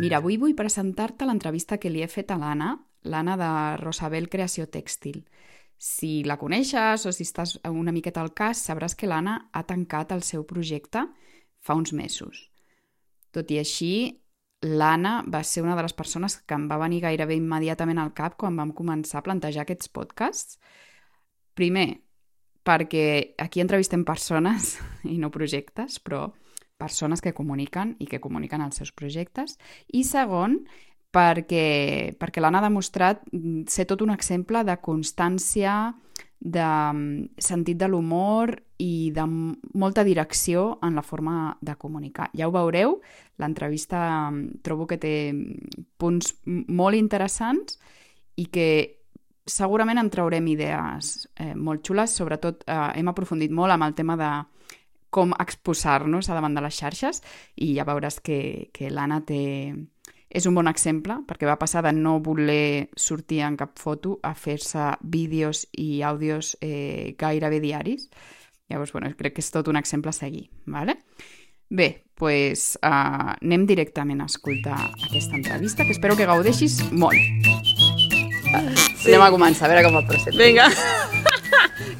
Mira, avui vull presentar-te l'entrevista que li he fet a l'Anna, l'Anna de Rosabel Creació Tèxtil. Si la coneixes o si estàs una miqueta al cas, sabràs que l'Anna ha tancat el seu projecte fa uns mesos. Tot i així, l'Anna va ser una de les persones que em va venir gairebé immediatament al cap quan vam començar a plantejar aquests podcasts. Primer, perquè aquí entrevistem persones i no projectes, però persones que comuniquen i que comuniquen els seus projectes. I segon, perquè, perquè l'han demostrat mm, ser tot un exemple de constància, de mm, sentit de l'humor i de molta direcció en la forma de comunicar. Ja ho veureu, l'entrevista mm, trobo que té punts molt interessants i que segurament en traurem idees eh, molt xules, sobretot eh, hem aprofundit molt amb el tema de com exposar-nos a davant de les xarxes i ja veuràs que, que l'Anna té, és un bon exemple perquè va passar de no voler sortir en cap foto a fer-se vídeos i àudios eh, gairebé diaris. Llavors, bueno, crec que és tot un exemple a seguir. ¿vale? Bé, doncs uh, anem directament a escoltar aquesta entrevista, que espero que gaudeixis molt. Sí. Anem a començar, a veure com el present. Vinga.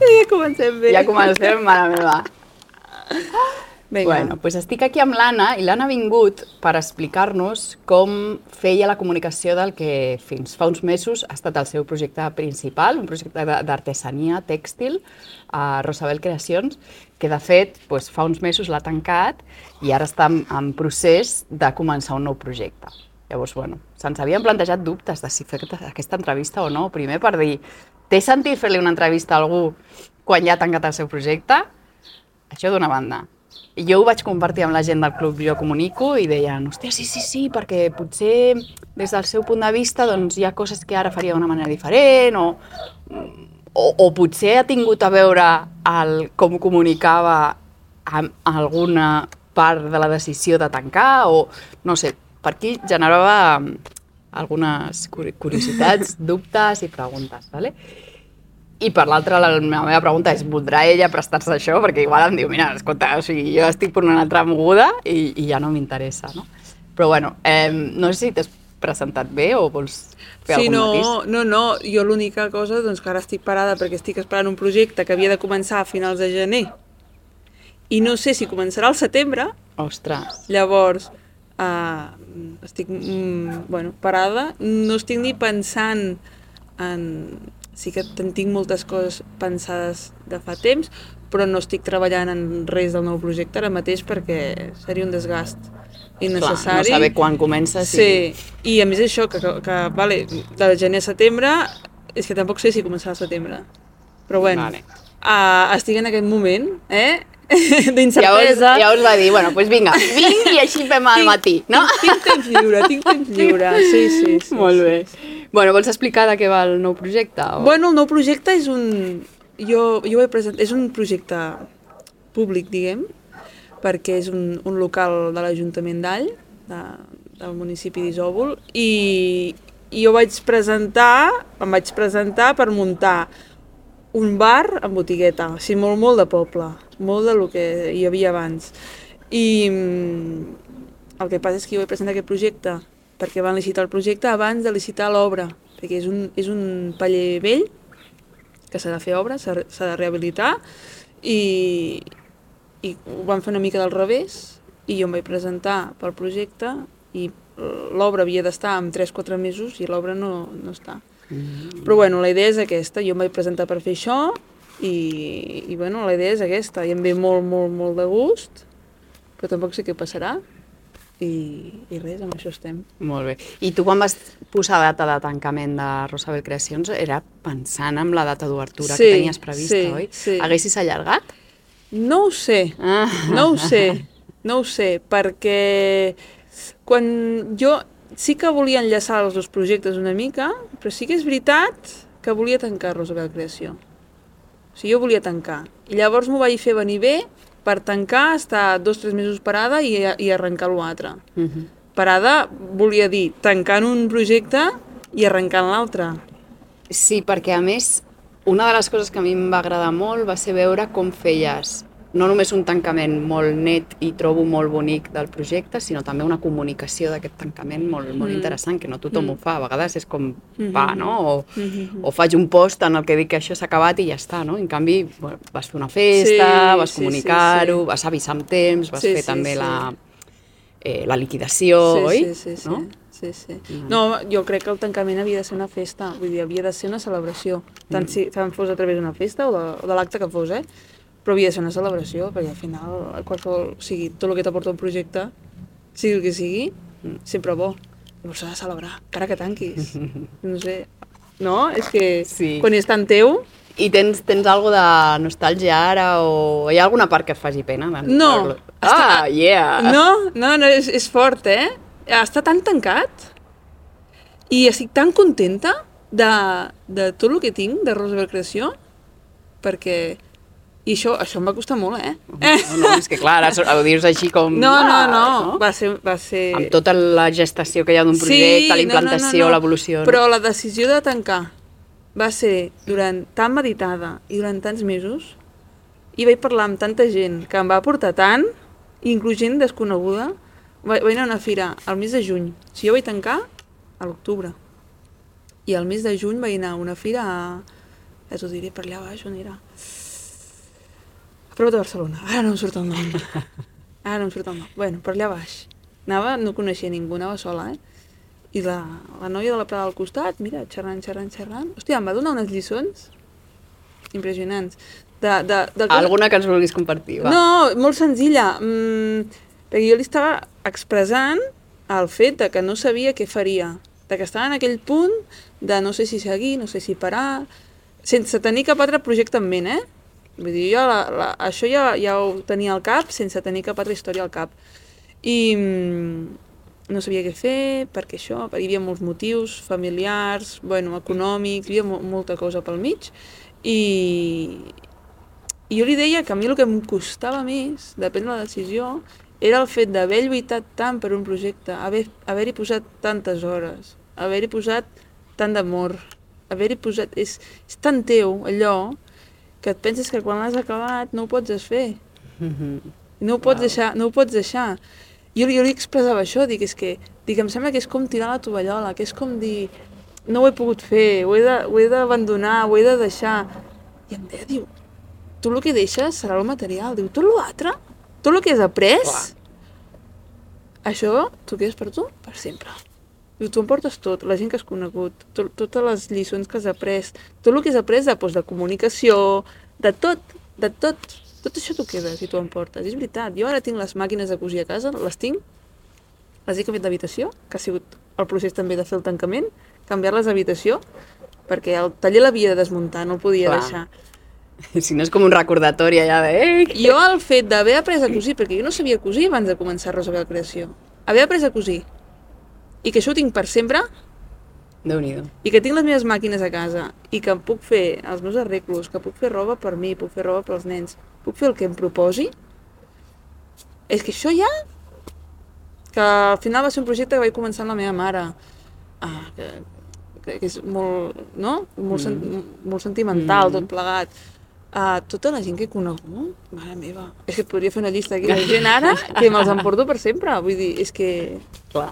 ja comencem bé. Ja comencem, mare meva. Vinga. Bueno, doncs estic aquí amb l'Anna i l'Anna ha vingut per explicar-nos com feia la comunicació del que fins fa uns mesos ha estat el seu projecte principal, un projecte d'artesania tèxtil a Rosabel Creacions, que de fet doncs, fa uns mesos l'ha tancat i ara està en, en procés de començar un nou projecte. Llavors, bueno, se'ns havien plantejat dubtes de si fer aquesta entrevista o no. Primer per dir, té sentit fer-li una entrevista a algú quan ja ha tancat el seu projecte? Això d'una banda. I jo ho vaig compartir amb la gent del club Jo Comunico i deien, hòstia, sí, sí, sí, perquè potser des del seu punt de vista doncs, hi ha coses que ara faria d'una manera diferent o, o, o potser ha tingut a veure el, com comunicava amb alguna part de la decisió de tancar o no sé, per aquí generava algunes curiositats, dubtes i preguntes, ¿vale? I per l'altra, la, la meva pregunta és, voldrà ella prestar-se això? Perquè igual em diu, mira, escolta, o sigui, jo estic per una altra moguda i, i ja no m'interessa, no? Però bueno, eh, no sé si t'has presentat bé o vols fer sí, algun no, matís? no, no, jo l'única cosa, doncs que ara estic parada perquè estic esperant un projecte que havia de començar a finals de gener i no sé si començarà al setembre. Ostres. Llavors, eh, estic, mm, bueno, parada, no estic ni pensant en sí que tinc moltes coses pensades de fa temps, però no estic treballant en res del nou projecte ara mateix perquè seria un desgast innecessari. Clar, no saber quan comença. Sí. sí, i a més això, que, que, que vale, de gener a setembre, és que tampoc sé si començarà al setembre. Però bueno, vale. uh, estic en aquest moment, eh? D'incertesa. Ja us va dir, bueno, doncs pues vinga, vinc i així fem al matí, no? Tinc, tinc temps lliure, tinc temps lliure, sí, sí. sí Molt bé. Sí, sí. Bueno, vols explicar de què va el nou projecte? O... Bueno, el nou projecte és un... Jo, jo ho he presentat... És un projecte públic, diguem, perquè és un, un local de l'Ajuntament d'All, de, del municipi d'Isòvol, i, i jo vaig presentar, em vaig presentar per muntar un bar amb botigueta, així molt, molt de poble, molt de lo que hi havia abans. I mm, el que passa és que jo vaig presentar aquest projecte perquè van licitar el projecte abans de licitar l'obra, perquè és un, és un paller vell que s'ha de fer obra, s'ha de rehabilitar, i, i ho van fer una mica del revés, i jo em vaig presentar pel projecte, i l'obra havia d'estar en 3-4 mesos i l'obra no, no està. Mm. Però bueno, la idea és aquesta, jo em vaig presentar per fer això i, i bueno, la idea és aquesta, i em ve molt, molt, molt de gust, però tampoc sé què passarà i, i res, amb això estem. Molt bé. I tu quan vas posar data de tancament de Rosabel Creacions era pensant en la data d'obertura sí, que tenies prevista, sí, oi? Sí. Haguessis allargat? No ho sé, ah. no ho sé, no ho sé, perquè quan jo sí que volia enllaçar els dos projectes una mica, però sí que és veritat que volia tancar Rosabel Creació. O sigui, jo volia tancar. I llavors m'ho vaig fer venir bé per tancar, estar dos o tres mesos parada i, i arrencar l'altre. Uh -huh. Parada volia dir tancant un projecte i arrencant l'altre. Sí, perquè a més, una de les coses que a mi em va agradar molt va ser veure com feies no només un tancament molt net i trobo molt bonic del projecte, sinó també una comunicació d'aquest tancament molt, molt Mm. interessant, que no tothom Mm. ho fa. A vegades és com, Mhm. va, no? O, Mhm. o faig un post en el que dic que això s'ha acabat i ja està, no? En canvi, bueno, vas fer una festa, Sí, vas sí, sí, comunicar-ho, sí. vas avisar amb temps, vas Sí, fer sí, també sí. la, eh, la liquidació, sí, oi? Sí, sí, sí. No? Sí, sí. Mm. No, jo crec que el tancament havia de ser una festa, vull dir, havia de ser una celebració, tant Mm. si tant fos a través d'una festa o de, o de l'acte que fos, eh? Però havia de ser una celebració, perquè al final, qualsevol, o sigui, tot el que t'aporta un projecte, sigui el que sigui, sempre bo. Llavors s'ha de celebrar, encara que tanquis. No sé, no? És que Sí. quan és tan teu... I tens, tens algo de nostàlgia ara o hi ha alguna part que et faci pena? de- No. Ah, yeah! No, no, no, és, és fort, eh? Està tan tancat i estic tan contenta de, de tot el que tinc de Roosevelt Creació perquè i això, això em va costar molt, eh? No, no, és que clar, ara ho dius així com... No, no, ah, no, va ser... Va ser... Amb tota la gestació que hi ha d'un projecte, la implantació, l'evolució... no? Però la decisió de tancar va ser durant tan meditada i durant tants mesos i vaig parlar amb tanta gent que em va aportar tant, inclús gent desconeguda, vaig, vaig anar a una fira al mes de juny. Si jo vaig tancar a l'octubre. I al mes de juny vaig anar a una fira a... Ja t'ho diré per allà baix on era. Prop de Barcelona. Ara no em surt el nom. Ara no em surt el nom. Bueno, per allà baix. Anava, no coneixia ningú, anava sola, eh? I la, la noia de la Prada al costat, mira, xerrant, xerrant, xerrant. Hòstia, em va donar unes lliçons impressionants. De, de, que- Alguna que ens vulguis compartir, va. no, molt senzilla. Mm, perquè jo li estava expressant el fet de que no sabia què faria, de que estava en aquell punt de no sé si seguir, no sé si parar, sense tenir cap altre projecte en ment, eh? Vull dir, jo la, la, això ja, ja ho tenia al cap sense tenir cap altra història al cap. I mm, no sabia què fer, perquè això, hi havia molts motius familiars, bueno, econòmics, hi havia mo molta cosa pel mig, i, i jo li deia que a mi el que em costava més de prendre la decisió era el fet d'haver lluitat tant per un projecte, haver- haver-hi posat tantes hores, haver-hi posat tant d'amor, haver-hi posat... És, és tan teu, allò, que et penses que quan l'has acabat no ho pots desfer. Mhm. No ho pots Wow. deixar, no ho pots deixar. Jo, jo li expressava això, dic, és que, dic, em sembla que és com tirar la tovallola, que és com dir, no ho he pogut fer, ho he de- ho d'abandonar, ho he de deixar. I em deia, diu, tu el que deixes serà el material, diu, tot l'altre, tot el que has après, Clar. això t'ho quedes per tu, per sempre. Diu, tu em portes tot, la gent que has conegut, tot, totes les lliçons que has après, tot el que has après de, doncs, de comunicació, de tot, de tot, tot això t'ho quedes i tu em portes. I és veritat, jo ara tinc les màquines de cosir a casa, les tinc, les he canviat d'habitació, que ha sigut el procés també de fer el tancament, canviar-les d'habitació, perquè el taller l'havia de desmuntar, no el podia Clar. deixar. Si no és com un recordatori allà de... Que- Jo el fet d'haver après a cosir, perquè jo no sabia cosir abans de començar Rosabel Creació, haver après a cosir, i que això ho tinc per sempre, Déu-n'hi-do. i que tinc les meves màquines a casa, i que em puc fer els meus arreglos, que puc fer roba per mi, puc fer roba pels nens, puc fer el que em proposi, és que això ja... Que al final va ser un projecte que vaig començar amb la meva mare, ah, que, que, que és molt, no? molt, sen, molt sentimental, Mm. tot plegat. Uh, tota la gent que he conegut, mare meva, és que et podria fer una llista aquí de gent ara que me'ls emporto per sempre, vull dir, és que Clar.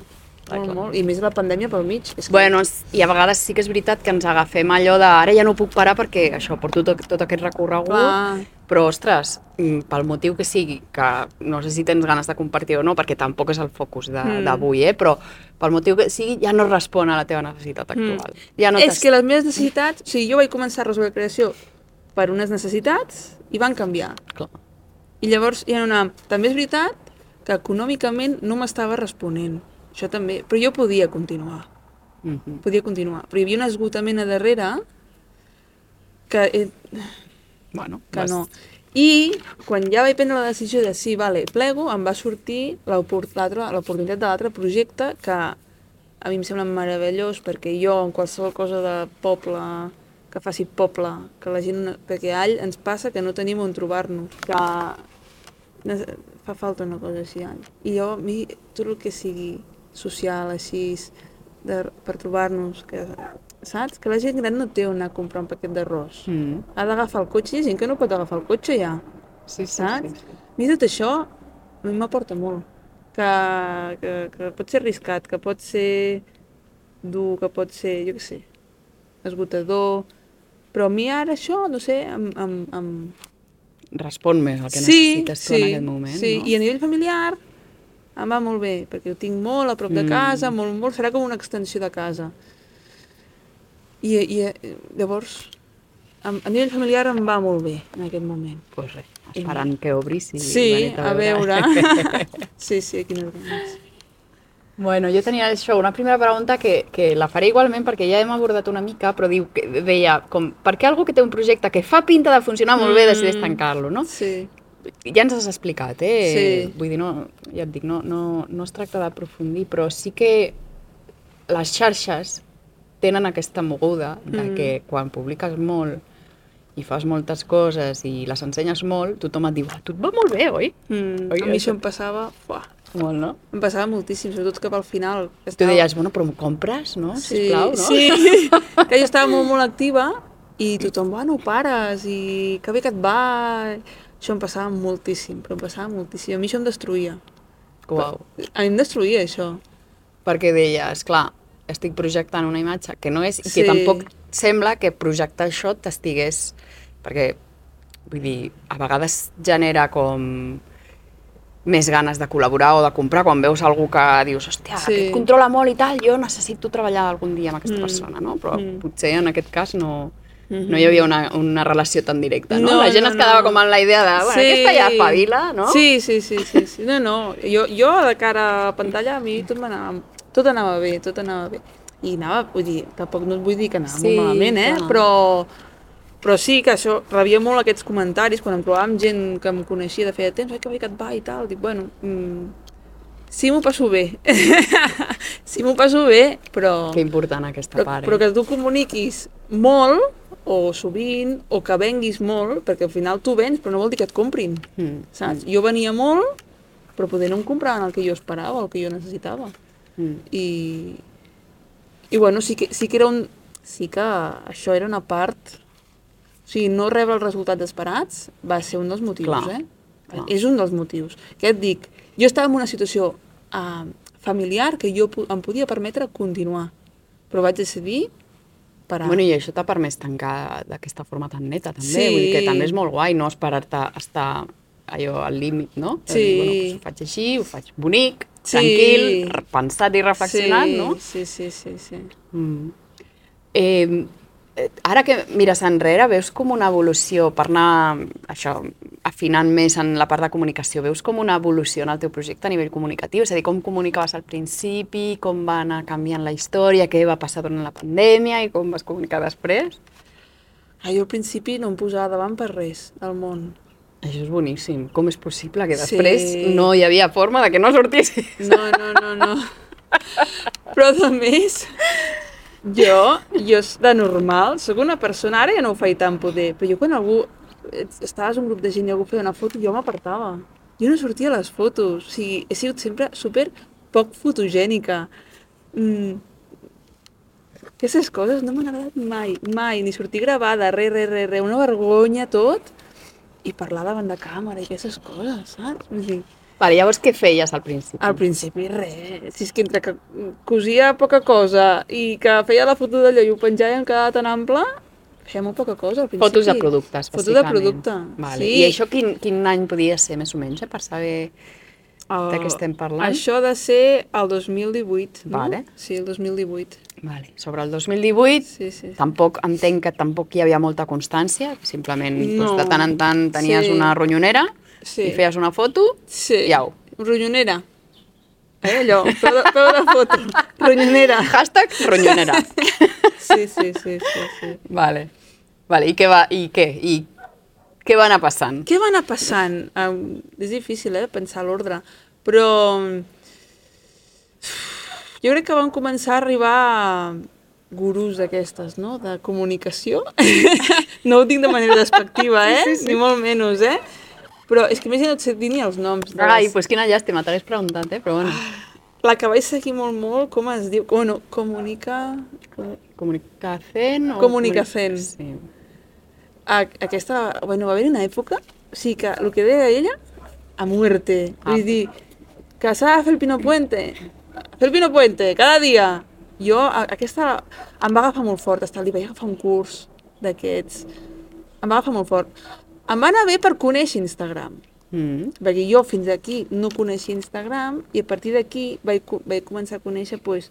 Clar, molt, molt, i més la pandèmia pel mig. És que... Bueno, i a vegades sí que és veritat que ens agafem allò de ara ja no puc parar perquè això, porto tot, tot aquest recorregut, Clar. però ostres, mm, pel motiu que sigui, que no sé si tens ganes de compartir o no, perquè tampoc és el focus de- Mm. d'avui, eh? però pel motiu que sigui ja no respon a la teva necessitat actual. Ja no és que les meves necessitats... O sigui, jo vaig començar a resoldre creació per unes necessitats i van canviar. Clar. I llavors hi ha una... També és veritat que econòmicament no m'estava responent. Això també. Però jo podia continuar. Mhm. Podia continuar. Però hi havia un esgotament a darrere que, eh, Bueno, que vas- no. I quan ja vaig prendre la decisió de sí, vale, plego, em va sortir l'oportunitat de l'altre projecte que a mi em sembla meravellós perquè jo en qualsevol cosa de poble que faci poble, que la gent... perquè a All ens passa que no tenim on trobar-nos, que fa falta una cosa així All. I jo, a mi, tot el que sigui social, així, de, per trobar-nos, que, saps? Que la gent gran no té on anar a comprar un paquet d'arròs Mm. ha d'agafar el cotxe, hi ha gent que no pot agafar el cotxe ja. Sí, sí, saps? sí. A mi tot això m'aporta molt. Que, que, que pot ser arriscat, que pot ser dur, que pot ser, jo què sé, esgotador, però a mi ara això, no sé, em, em, em... Respon més al que sí, necessites tu sí, en aquest moment, sí. no? I a nivell familiar em va molt bé, perquè ho tinc molt a prop de Mm. casa, molt, molt, serà com una extensió de casa. I, i llavors, a, a nivell familiar em va molt bé en aquest moment. Pues res, esperant que obris i Sí, a veure. sí, sí, aquí no ganes. Bueno, jo tenia això, una primera pregunta que, que la faré igualment perquè ja hem abordat una mica, però diu que deia, com, per què algú que té un projecte que fa pinta de funcionar molt bé Mm. decideix tancar-lo, no? Sí, Ja ens has explicat, eh? Sí. Vull dir, no, ja et dic, no, no, no es tracta d'aprofundir, però sí que les xarxes tenen aquesta moguda de Mm. que quan publiques molt i fas moltes coses i les ensenyes molt, tothom et diu, "Ah, tu et va molt bé, oi? mm, Oi, a mi això- em passava... Fuà, Molt, no? em passava moltíssim, sobretot cap al final. que Tu estava- deies, bueno, però m'ho compres, no? Sí, Sisplau, no? sí. que jo estava molt, molt activa i tothom, bueno, pares i que bé que et va... Això em passava moltíssim, però em passava moltíssim. A mi això em destruïa. Uau. A mi em destruïa, això. Perquè deies, clar, estic projectant una imatge que no és i que Sí. tampoc sembla que projectar això t'estigués... Perquè, vull dir, a vegades genera com més ganes de col·laborar o de comprar quan veus algú que dius, hòstia, Sí. aquest controla molt i tal, jo necessito treballar algun dia amb aquesta Mm. persona, no? Però Mm. potser en aquest cas no. No hi havia una, una relació tan directa, no? No, La gent no, es quedava no. com amb la idea de, bueno, aquesta ja espavila, no? Sí, sí, sí, sí, sí. No, no, jo, jo de cara a la pantalla a mi tot m'anava, tot anava bé, tot anava bé. I anava, vull dir, tampoc no et vull dir que anava Sí, molt malament, eh? clar. Però, però sí que això, rebia molt aquests comentaris quan em trobava amb gent que em coneixia de feia temps, ai, que bé que et va i tal, dic, bueno, mm, sí m'ho passo bé, sí m'ho passo bé, però, Que important aquesta però, part, eh? però que tu comuniquis molt, o sovint, o que venguis molt, perquè al final tu vens, però no vol dir que et comprin, Mm. saps? Jo venia molt, però poder no em compraven el que jo esperava, el que jo necessitava. Mm. I, i bueno, sí que, sí que era un... Sí que això era una part... O sigui, no rebre els resultats esperats va ser un dels motius, Clar, eh? clar. És un dels motius. Que et dic, jo estava en una situació uh, familiar que jo em podia permetre continuar, però vaig decidir parar. Bueno, i això t'ha permès tancar d'aquesta forma tan neta, també. Sí. Vull dir que també és molt guai no esperar-te a estar allò al límit, no? Sí. Dir, bueno, doncs ho faig així, ho faig bonic, Sí. tranquil, pensat i reflexionat, sí, no? Sí, sí, sí, sí. Mm. Eh, ara que mires enrere, veus com una evolució, per anar això, afinant més en la part de comunicació, veus com una evolució en el teu projecte a nivell comunicatiu? És a dir, com comunicaves al principi, com va anar canviant la història, què va passar durant la pandèmia i com vas comunicar després? Ah, jo al principi no em posava davant per res del món. Això és boníssim. Com és possible que Sí. després no hi havia forma de que no sortissis? No, no, no, no. Però a més, jo, jo de normal, sóc una persona, ara ja no ho faig tan poder, però jo quan algú, estaves en un grup de gent i algú feia una foto, jo m'apartava. Jo no sortia a les fotos, o sigui, he sigut sempre super poc fotogènica. Mm. Aquestes coses no m'han agradat mai, mai, ni sortir gravada, res, res, res, res, una vergonya tot, i parlar davant de càmera i aquestes coses, saps? Vull dir, Vale, llavors què feies al principi? al principi res, si és que entre que cosia poca cosa i que feia la foto d'allò i ho penjava i em quedava tan ample, feia molt poca cosa al principi. Fotos de productes, Fotos de producte, Vale. sí. I això quin, quin any podia ser, més o menys, eh? per saber El- de què estem parlant? Això ha de ser el 2018, no? Vale. Sí, el 2018. Vale. Sobre el 2018, Sí, sí. sí. tampoc entenc que tampoc hi havia molta constància, simplement No. doncs, de tant en tant tenies Sí. una ronyonera Sí. i feies una foto Sí. i au. Ronyonera. Eh, allò, peu de, peu de foto. Ronyonera. Hashtag ronyonera. Sí, sí, sí, sí, sí. vale. Vale, i què va, i què? I què va anar passant? Què va anar passant? Um, és difícil, eh, pensar l'ordre, però jo crec que van començar a arribar gurús d'aquestes, no?, de comunicació. no ho dic de manera despectiva, eh? Sí, sí, sí. Ni molt menys, eh? Però és que més no et sé dir ni els noms. de Ai, les- pues quina llàstima, t'hagués preguntat, eh? Però bueno, La que vaig seguir molt, molt, com es diu? Bueno, comunica... comunicacen o... Comunicacen. Sí. A, aquesta... Bueno, va haver una època o sigui que el que deia ella, a muerte. Ah. Vull dir, que s'ha de fer el Pino Puente. Fer el Pino Puente, cada dia. Jo, a- aquesta em va agafar molt fort, estar li vaig agafar un curs d'aquests. Em va agafar molt fort. Em va anar bé per conèixer Instagram. Mm. Perquè jo fins aquí no coneixia Instagram i a partir d'aquí vaig, vaig començar a conèixer pues,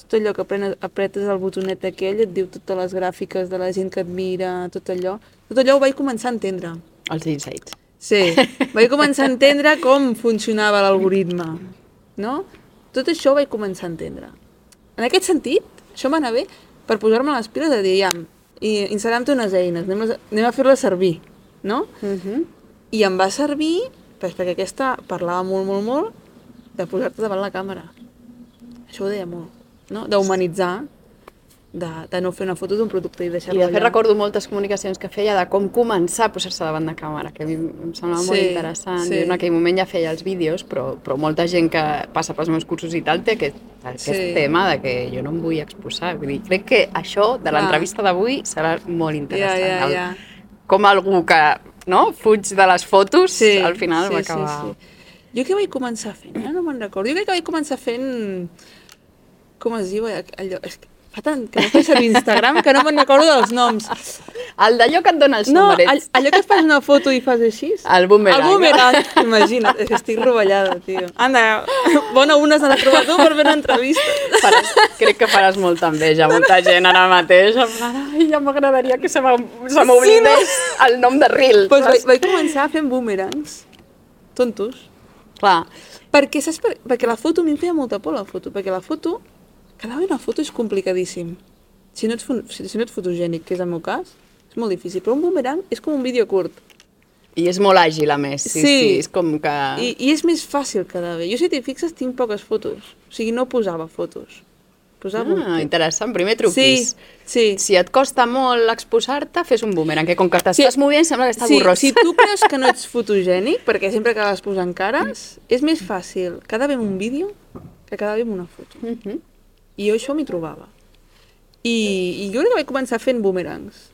tot allò que aprenes, apretes el botonet aquell, et diu totes les gràfiques de la gent que et mira, tot allò. Tot allò ho vaig començar a entendre. Els insights. Sí, vaig començar a entendre com funcionava l'algoritme, no? Tot això ho vaig començar a entendre. En aquest sentit, això m'anava bé per posar-me les piles de dir, ja, i Instagram té unes eines, anem a, anem a fer-les servir, no? Mm -hmm. I em va servir pues, perquè aquesta parlava molt, molt, molt de posar-te davant la càmera. Això ho deia molt, no? D'humanitzar, de, de no fer una foto d'un producte i I deixar-lo de fet allà. recordo moltes comunicacions que feia de com començar a posar-se davant de càmera, que a mi em semblava molt Sí, interessant. sí. Jo en aquell moment ja feia els vídeos, però, però molta gent que passa pels meus cursos i tal té aquest, aquest Sí. tema de que jo no em vull exposar. Vull dir, crec que això de l'entrevista d'avui serà molt Ja, interessant. ja, El- ja. Com algú que no, fuig de les fotos, Sí, al final sí, va sí, acabar... sí. Jo què vaig començar fent? Ara no me'n recordo. Jo crec que vaig començar fent... Com es diu allò? És que fa tant que no faig servir Instagram que no me'n recordo dels noms. El d'allò que et dona els No, numerets. all, allò que et fas una foto i fas així. El boomerang. El boomerang, imagina't, és que estic rovellada, tio. Anda, bona una s'ha de trobar tu per fer una entrevista. Faràs, crec que faràs molta enveja, molta gent ara mateix. Ai, ja m'agradaria que se m'oblidés se m'oblidés el nom de Reel. Pues vaig, vaig començar fent boomerangs, tontos. Clar, Perquè, saps per... perquè la foto, a mi em feia molta por la foto, perquè la foto, quedar bé una foto és complicadíssim. Si no, ets, si, no ets fotogènic, que és el meu cas, és molt difícil. Però un boomerang és com un vídeo curt. i és molt àgil, a més. Sí, sí, Sí. sí és com que... I, I és més fàcil quedar bé. Jo, si t'hi fixes, tinc poques fotos. O sigui, no posava fotos. Posava Ah, un... interessant, primer Sí, truquis. sí. Si et costa molt exposar-te, fes un boomerang, que com que t'estàs Sí. movent sembla que està Sí, borrós. si tu creus que no ets fotogènic, perquè sempre acabes posant cares, és més fàcil quedar bé en un vídeo que quedar bé en una foto. Mhm. I jo això m'hi trobava. I, I jo crec que vaig començar fent boomerangs.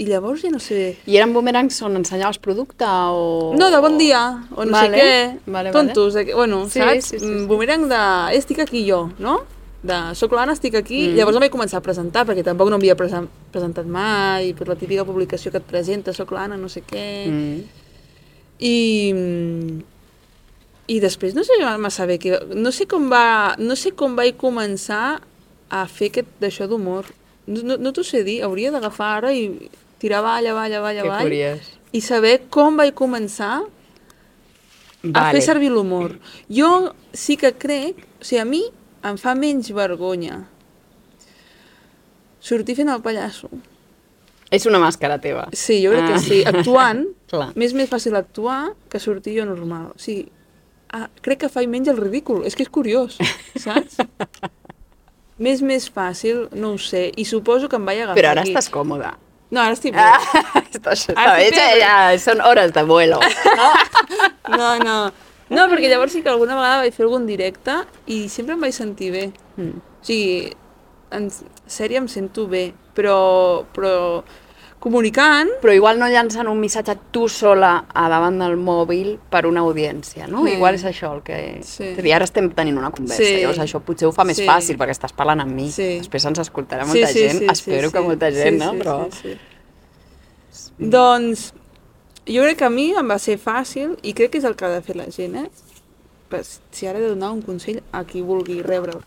I llavors ja no sé... I eren boomerangs on ensenyaves producte o... No, de bon dia, o no Vale, sé què, vale, tontos, de que, bueno, Sí, saps? sí, sí, Mm, sí. Boomerang de, "Eh, estic aquí jo, no? De, soc l'Anna, estic aquí, Mm. llavors em vaig començar a presentar, perquè tampoc no m'havia presen presentat mai, per la típica publicació que et presenta, soc l'Anna, no sé què... Mm. I, i després no sé massa bé, que, no, sé com va, no sé com vaig començar a fer aquest d'això d'humor. No, no, no t'ho sé dir, hauria d'agafar ara i tirar avall, avall, avall, Que avall, curiós. i saber com vaig començar a Vale. fer servir l'humor. Jo sí que crec, o sigui, a mi em fa menys vergonya sortir fent el pallasso. És una màscara teva. Sí, jo crec Ah. que sí. Actuant, Clar. m'és més fàcil actuar que sortir jo normal. O sigui, ah, crec que faig menys el ridícul. És que és curiós, saps? M'és més fàcil, no ho sé, i suposo que em vaig agafar Però ara aquí. estàs còmoda. No, ara estic bé. Ah, estic bé, bé. ja, són hores de vuelo. No, no. No, perquè llavors sí que alguna vegada vaig fer algun directe i sempre em vaig sentir bé. Mm. O sigui, en sèrie em sento bé, però, però comunicant Però igual no llancen un missatge tu sola a davant del mòbil per una audiència, no? Sí. Igual és això el que... Sí. És a dir, ara estem tenint una conversa, Sí. llavors això potser ho fa més Sí. fàcil perquè estàs parlant amb mi. Sí. Després ens escoltarà molta gent, espero que molta gent, no? Però... Sí, sí. Doncs jo crec que a mi em va ser fàcil i crec que és el que ha de fer la gent, eh? Pues, si ara he de donar un consell a qui vulgui rebre'l.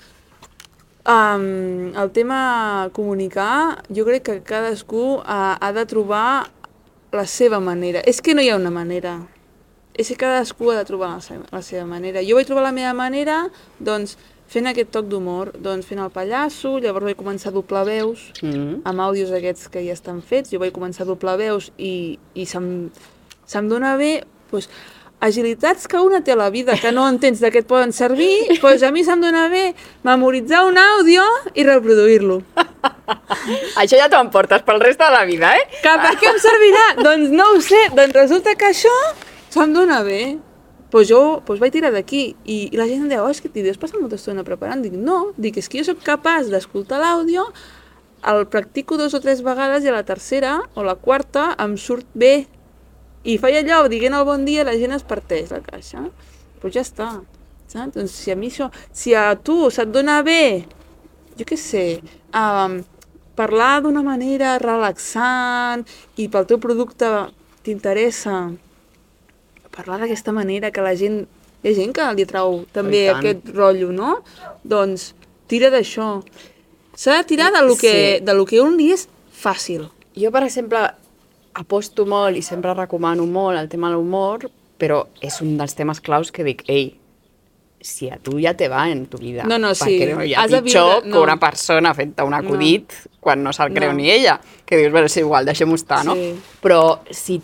Um, el tema comunicar, jo crec que cadascú ha, ha de trobar la seva manera. És que no hi ha una manera. És que cadascú ha de trobar la seva, la seva manera. Jo vaig trobar la meva manera, doncs, fent aquest toc d'humor, doncs fent el pallasso, llavors vaig començar a doblar veus, Mm. amb àudios aquests que ja estan fets, jo vaig començar a doblar veus i, i se'm, se'm dona bé doncs, agilitats que una té a la vida que no entens de què et poden servir, doncs a mi se'm dona bé memoritzar un àudio i reproduir-lo. Això ja t'ho emportes pel reste de la vida, eh? Que per què em servirà? doncs no ho sé, doncs resulta que això se'm dona bé. Doncs jo doncs vaig tirar d'aquí i, i la gent em deia, oh, és que t'hi deus passar molta estona preparant. Dic, no, dic, és que jo sóc capaç d'escoltar l'àudio, el practico dos o tres vegades i a la tercera o la quarta em surt bé. I faig allò, dient el bon dia, la gent es parteix la caixa. Però ja està, saps? Doncs si a mi això... Si a tu se't dona bé, jo què sé, um, parlar d'una manera relaxant i pel teu producte t'interessa parlar d'aquesta manera que la gent... Hi ha gent que li trau també aquest rotllo, no? Doncs tira d'això. S'ha de tirar de lo que, Sí. de lo que un dia és fàcil. Jo, per exemple, aposto molt i sempre recomano molt el tema de l'humor, però és un dels temes claus que dic, ei, si a tu ja te va en tu vida, No, no, sí. perquè no hi ha Has pitjor viure- que no. una persona fent un acudit quan no se'l creu No. ni ella, que dius, bueno, és igual, deixem-ho estar, no? Sí. Però sí,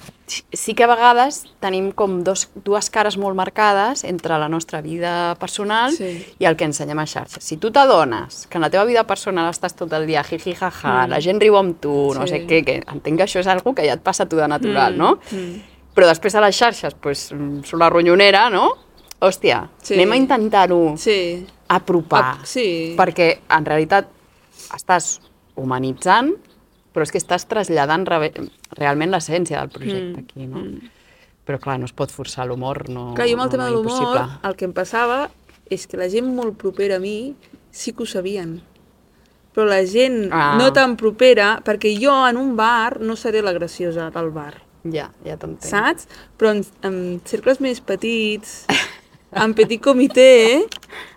sí que a vegades tenim com dos, dues cares molt marcades entre la nostra vida personal Sí. i el que ensenyem a xarxes. Si tu t'adones que en la teva vida personal estàs tot el dia jiji jaja, Mm. la gent riu amb tu, no Sí. sé què, que entenc que això és algo que ja et passa a tu de natural, Mm, no? mm. Però després a les xarxes, pues, mm, surt la ronyonera, no? Hòstia, Sí. anem a intentar-ho Sí. apropar. Ap- sí. Perquè en realitat estàs humanitzant, però és que estàs traslladant re realment l'essència del projecte Mm, aquí, no? Però clar, no es pot forçar l'humor, no... Clar, jo amb el no, tema no, de l'humor, el que em passava és que la gent molt propera a mi sí que ho sabien. Però la gent Ah. no tan propera, perquè jo en un bar no seré la graciosa del bar, Ja, ja t'entenc. saps? Però en, en cercles més petits, en petit comitè,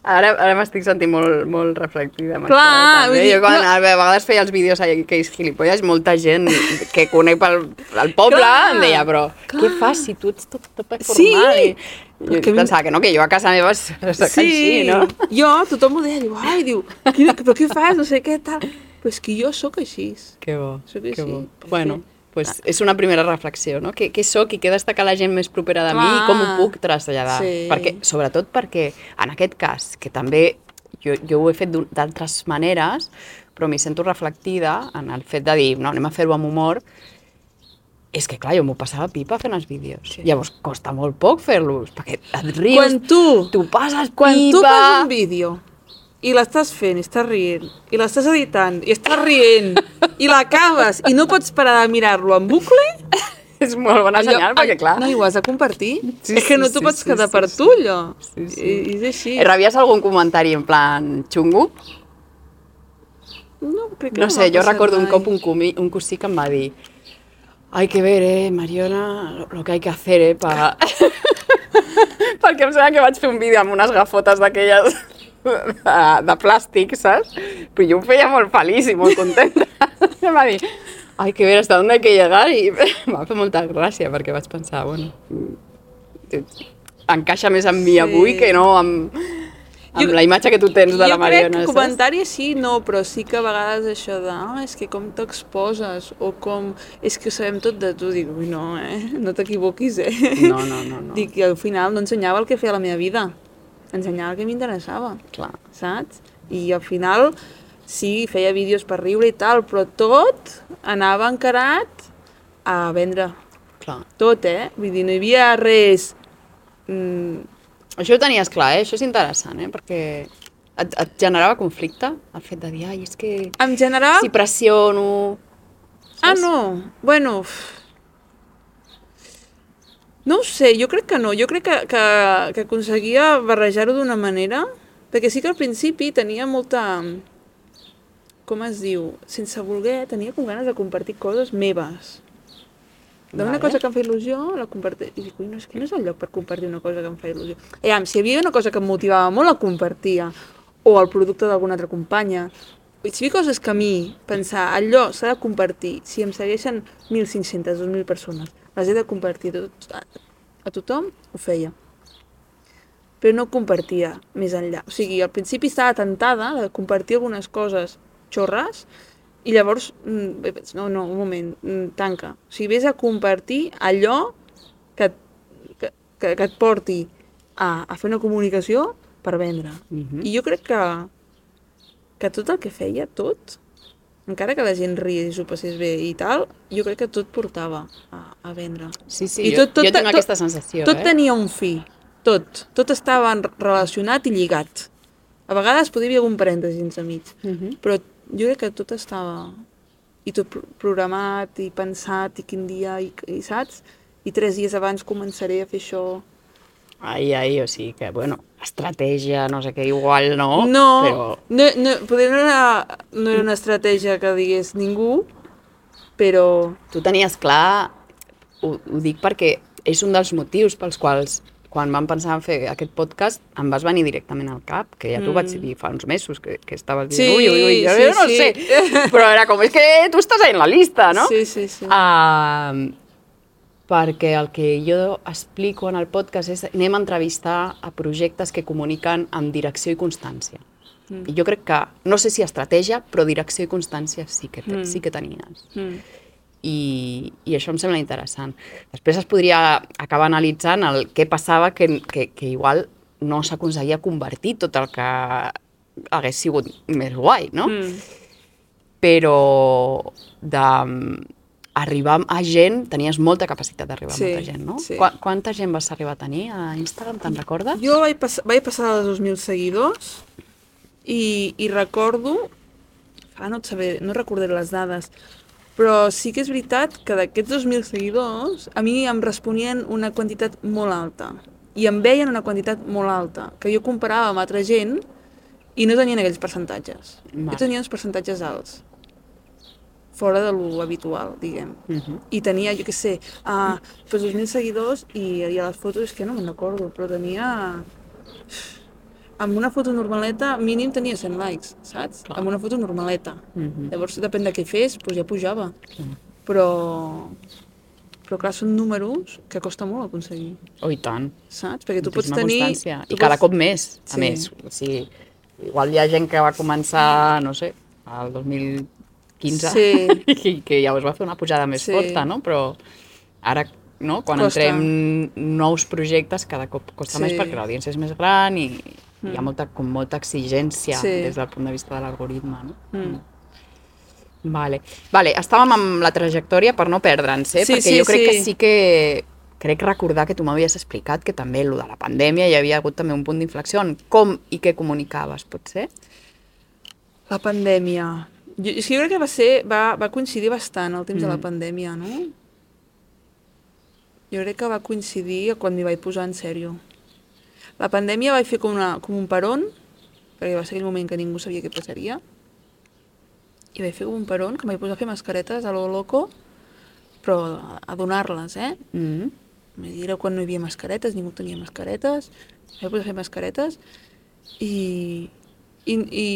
Ara, ara m'estic sentint molt, molt reflectida Clar, això. vull dir, Jo quan no- a vegades feia els vídeos a aquells gilipolles, molta gent que conec pel, pel poble Clar, em deia, però clar. què fas si tu ets tot, tot formal? Sí, I, i que pensava que no, que jo a casa meva soc així, no? jo, tothom ho deia, diu, ai, diu, però què fas, no sé què, tal. Però és que jo sóc així. Que bo, Sóc que així, bo. sí. Pues és una primera reflexió, no? Què, què sóc i què destaca la gent més propera de mi i com ho puc traslladar? Sí. Perquè, sobretot perquè, en aquest cas, que també jo, jo ho he fet d'altres maneres, però m'hi sento reflectida en el fet de dir, no, anem a fer-ho amb humor, és que, clar, jo m'ho passava pipa fent els vídeos. Sí. Llavors, costa molt poc fer-los, perquè et rius, Quan tu, tu passes quan pipa... tu fas un vídeo i l'estàs fent i estàs rient, i l'estàs editant i estàs rient, i l'acabes i no pots parar de mirar-lo en bucle, És molt bona senyal, perquè, clar... No, i ho has de compartir. Sí, és que no t'ho sí, pots sí, quedar sí, per sí. tu, allò. Sí, sí. I, és així. Rebies algun comentari en plan xungo? No, crec que No sé, m'ha jo recordo un mai. cop un, cumi, un cosí que em va dir hay que ver, eh, Mariona, lo, lo que hay que hacer, eh, para... Perquè em sembla que vaig fer un vídeo amb unes gafotes d'aquelles de, de plàstic, saps? Però jo ho feia molt feliç i molt contenta. I em va dir, hay que ver hasta dónde hay que llegar, i em va fer molta gràcia, perquè vaig pensar, bueno, encaixa més amb mi Sí. avui que no amb, amb Jo- la imatge que tu tens de la jo Mariona, crec que comentari sí, no, però sí que a vegades això de oh, és que com t'exposes o com és que ho sabem tot de tu, dic, no, eh? no t'equivoquis, eh? No, no, no, no. Dic, al final no ensenyava el que feia la meva vida, ensenyava el que m'interessava, saps? I al final sí, feia vídeos per riure i tal, però tot anava encarat a vendre. Clar. Tot, eh? Vull dir, no hi havia res... Mm, Això ho tenies clar, eh? Això és interessant, eh? Perquè et, et generava conflicte el fet de dir, ai, és que em generava... si pressiono... Ah, no. Bueno... uf. No ho sé, jo crec que no. Jo crec que, que, que aconseguia barrejar-ho d'una manera, perquè sí que al principi tenia molta... Com es diu? Sense voler, tenia com ganes de compartir coses meves. D'una Vale. cosa que em fa il·lusió, la compartir... I dic, no, és que no és el lloc per compartir una cosa que em fa il·lusió. Aviam, si hi havia una cosa que em motivava molt, la compartia. O el producte d'alguna altra companya. Si coses que a mi, pensar, allò s'ha de compartir, si em segueixen 1.500, 2.000 persones, les he de compartir a, a, tothom, ho feia. Però no compartia més enllà. O sigui, al principi estava tentada de compartir algunes coses xorres, i llavors, mm, vaig, no, no, un moment, mm, tanca. O sigui, vés a compartir allò que, que, que, que et porti a, a fer una comunicació per vendre. Mhm. I jo crec que, que tot el que feia, tot, encara que la gent ries i s'ho passés bé i tal, jo crec que tot portava a, a vendre. Sí, sí, I jo, tot- tot- jo tinc tot- aquesta sensació, Tot eh? tenia un fi, tot. Tot estava relacionat i lligat. A vegades podria haver algun parèntesi enmig, Mhm. però jo crec que tot estava i tot pro- programat i pensat i quin dia i, i saps? I tres dies abans començaré a fer això. Ai, ai, o sigui que, bueno, estratègia, no sé què, igual no, no, però... no, no, no era, no era una estratègia que digués ningú, però Tu tenies clar, ho, ho dic perquè és un dels motius pels quals quan vam pensar en fer aquest podcast em vas venir directament al cap, que ja t'ho vaig dir fa uns mesos, que, que estaves dient, Mm. Sí, ui, ui, ui, jo sí, no sí. sé, però era com, és que tu estàs ahí en la lista, no? sí, sí, sí. Uh, perquè el que jo explico en el podcast és anem a entrevistar a projectes que comuniquen amb direcció i constància. Mm. I jo crec que, no sé si estratègia, però direcció i constància sí que, te, mm. sí que tenies. Mm. I, I això em sembla interessant. Després es podria acabar analitzant el què passava que, que, que igual no s'aconseguia convertir tot el que hagués sigut més guai, no? Mm. però de arribar a gent, tenies molta capacitat d'arribar Sí, a molta gent, no? sí. Qua quanta gent vas arribar a tenir a Instagram, te'n recordes? Jo vaig, pass vaig passar dels 2.000 seguidors i, i recordo, ara no et sabré, no recordaré les dades, però sí que és veritat que d'aquests 2.000 seguidors a mi em responien una quantitat molt alta i em veien una quantitat molt alta, que jo comparava amb altra gent i no tenien aquells percentatges. Vale. Jo tenia uns percentatges alts, fora de lo habitual, diguem. Uh -huh. I tenia, jo què sé, uh, pues 2.000 seguidors i, i a les fotos és que no me'n recordo, però tenia... Amb una foto normaleta, mínim tenia 100 likes, saps? Clar. Amb una foto normaleta. Mhm. Llavors, depèn de què fes, doncs ja pujava. Però... Però clar, són números que costa molt aconseguir, Oh, i tant. saps? Perquè tu pots Moltíssima tenir... constància. tu I cada pots- cop més, a Sí. més. O sigui, igual hi ha gent que va començar, no sé, al 2015, Sí. i que llavors va fer una pujada més Sí. forta, no? Però ara, no? quan Costa. entrem nous projectes, cada cop costa Sí. més perquè l'audiència és més gran i hi ha molta, com molta exigència Sí. des del punt de vista de l'algoritme, no? Mm. Vale. vale, estàvem amb la trajectòria per no perdre'ns, eh? Sí, perquè sí, jo crec sí. que sí que crec recordar que tu m'havies explicat que també el de la pandèmia hi havia hagut també un punt d'inflexió en com i què comunicaves, pot ser? La pandèmia. Jo, és que jo crec que va, ser, va, va coincidir bastant el temps mm. de la Mm. pandèmia, no? Jo crec que va coincidir quan m'hi vaig posar en sèrio. La pandèmia vaig fer com, una, com un peron, perquè va ser aquell moment que ningú sabia què passaria, i vaig fer com un peron, que em vaig posar a fer mascaretes a lo loco, però a, a donar-les, eh? Mm -hmm. Era quan no hi havia mascaretes, ningú tenia mascaretes, em vaig posar a fer mascaretes, i, i, i,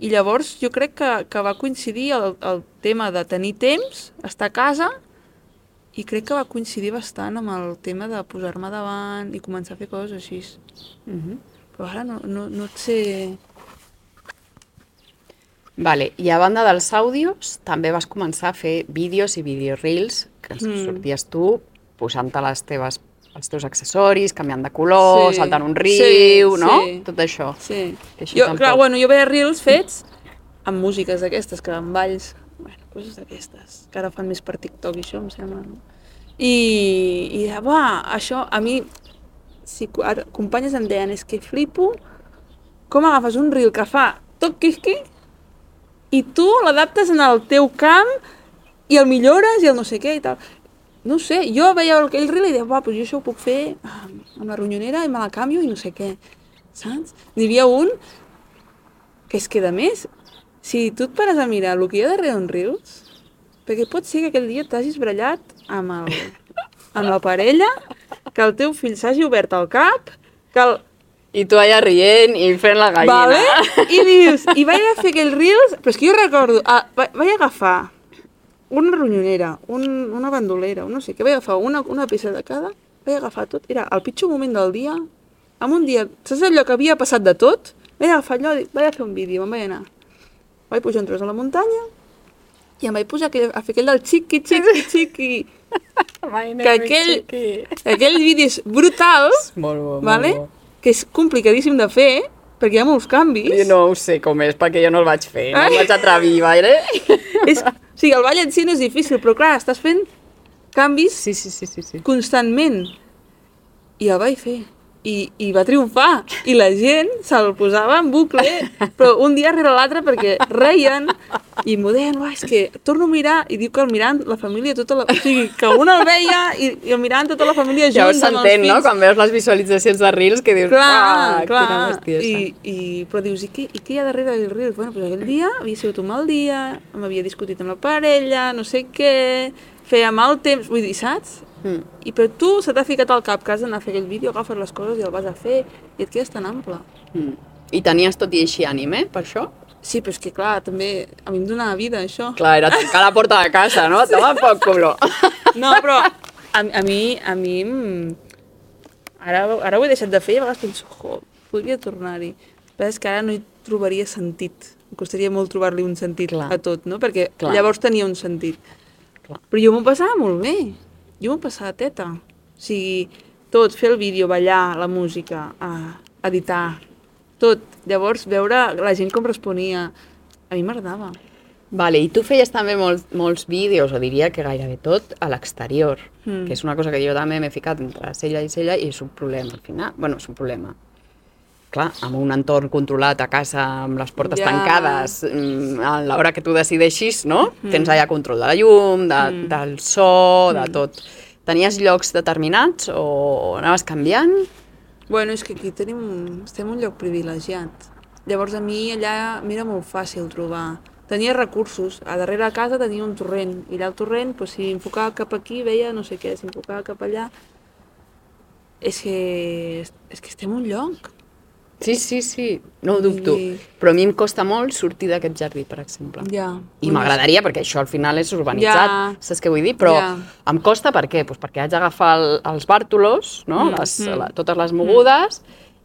i llavors jo crec que, que va coincidir el, el tema de tenir temps, estar a casa, i crec que va coincidir bastant amb el tema de posar-me davant i començar a fer coses així. Mm -hmm. Però ara no, no, no et sé... Vale, i a banda dels àudios, també vas començar a fer vídeos i videoreels, que Mm. sorties tu posant-te les teves els teus accessoris, canviant de color, Sí, saltant un sí, riu, no? sí. Tot això. Sí. Que Jo, tampoc. clar, bueno, jo veia reels fets amb músiques d'aquestes, que amb balls, bueno, coses d'aquestes, que ara fan més per TikTok i això, em sembla, no? I, i deia, va, això, a mi, si ara, companyes em deien, és que flipo com agafes un reel que fa tot quisqui i tu l'adaptes en el teu camp i el millores i el no sé què i tal. No sé, jo veia aquell reel i deia, va, doncs jo això ho puc fer amb, la ronyonera i me la canvio i no sé què, saps? N'hi havia un que és que, a més, si tu et pares a mirar el que hi ha darrere un Reels, perquè pot ser que aquell dia t'hagis brallat amb, el, amb la parella, que el teu fill s'hagi obert el cap, que el, I tu allà rient i fent la gallina. Vale? I dius, i vaig a fer aquells reels, però és que jo recordo, ah, va- vaig agafar una ronyonera, un, una bandolera, un no sé què, vaig agafar una, una peça de cada, vaig agafar tot, era el pitjor moment del dia, en un dia, saps allò que havia passat de tot? Vaig agafar allò, vaig a fer un vídeo, me'n vaig anar. Vaig pujar un tros a la muntanya, i em vaig posar aquell, a fer aquell del xiqui, xiqui, xiqui, que aquell, aquells vídeos brutals, Molt bo, molt vale? bo. que és complicadíssim de fer, perquè hi ha molts canvis. Jo no ho sé com és, perquè jo no el vaig fer, no el vaig atrevir gaire. És, o sigui, el ball en si no és difícil, però clar, estàs fent canvis Sí, sí, sí, sí. sí. constantment. I el vaig fer. I, i va triomfar. I la gent se'l posava en bucle, però un dia rere l'altre perquè reien i m'ho deien, "Uah, és que torno a mirar, i diu que el mirant la família tota la... O sigui, que un el veia i, i el mirant tota la família junts els s'entén, no? Quan veus les visualitzacions de Reels que dius, Clar, "Uah, clar. quina bestiesa. I, i, però dius, i què, i què hi ha darrere del Reels? Bueno, doncs aquell dia havia sigut un mal dia, m'havia discutit amb la parella, no sé què, feia mal temps, vull dir, saps? Mm. I per tu se t'ha ficat al cap que has d'anar a fer aquell vídeo, agafes les coses i el vas a fer i et quedes tan ample. Mm. I tenies tot i així ànime, per això? Sí, però és que clar, també a mi em donava vida això. Clar, era tancar la porta de casa, no? Sí. Toma poc, culo. No, però a, a mi, a mi ara, ara ho he deixat de fer i a vegades penso, jo, podria tornar-hi. Però és que ara no hi trobaria sentit. Em costaria molt trobar-li un sentit Clar. a tot, no? Perquè Clar. llavors tenia un sentit. Clar. Però jo m'ho passava molt bé. Jo m'ho passava teta. O sigui, tot, fer el vídeo, ballar, la música, a, editar, tot. Llavors, veure la gent com responia, a mi m'agradava. Vale, i tu feies també molts, molts vídeos, o diria que gairebé tot, a l'exterior, Mm. que és una cosa que jo també m'he ficat entre cella i cella i és un problema al final. bueno, és un problema. Clar, amb un entorn controlat a casa, amb les portes Ja. tancades, mm, a l'hora que tu decideixis, no? Tens allà control de la llum, de, del so, de tot. Tenies llocs determinats o anaves canviant? Bueno, és que aquí tenim, estem en un lloc privilegiat. Llavors a mi allà m'era molt fàcil trobar. Tenia recursos. A darrere de casa tenia un torrent. I allà el torrent, doncs, si enfocava cap aquí, veia no sé què. Si enfocava cap allà... És que, és que estem en un lloc. Sí, sí, sí, no ho dubto. I- Però a mi em costa molt sortir d'aquest jardí, per exemple. Ja. I m'agradaria, perquè això al final és urbanitzat, Ja. saps què vull dir? Però Ja. em costa per què? Pues perquè haig d'agafar el, els bàrtolos, no? Mm, les, mm. la, totes les mogudes,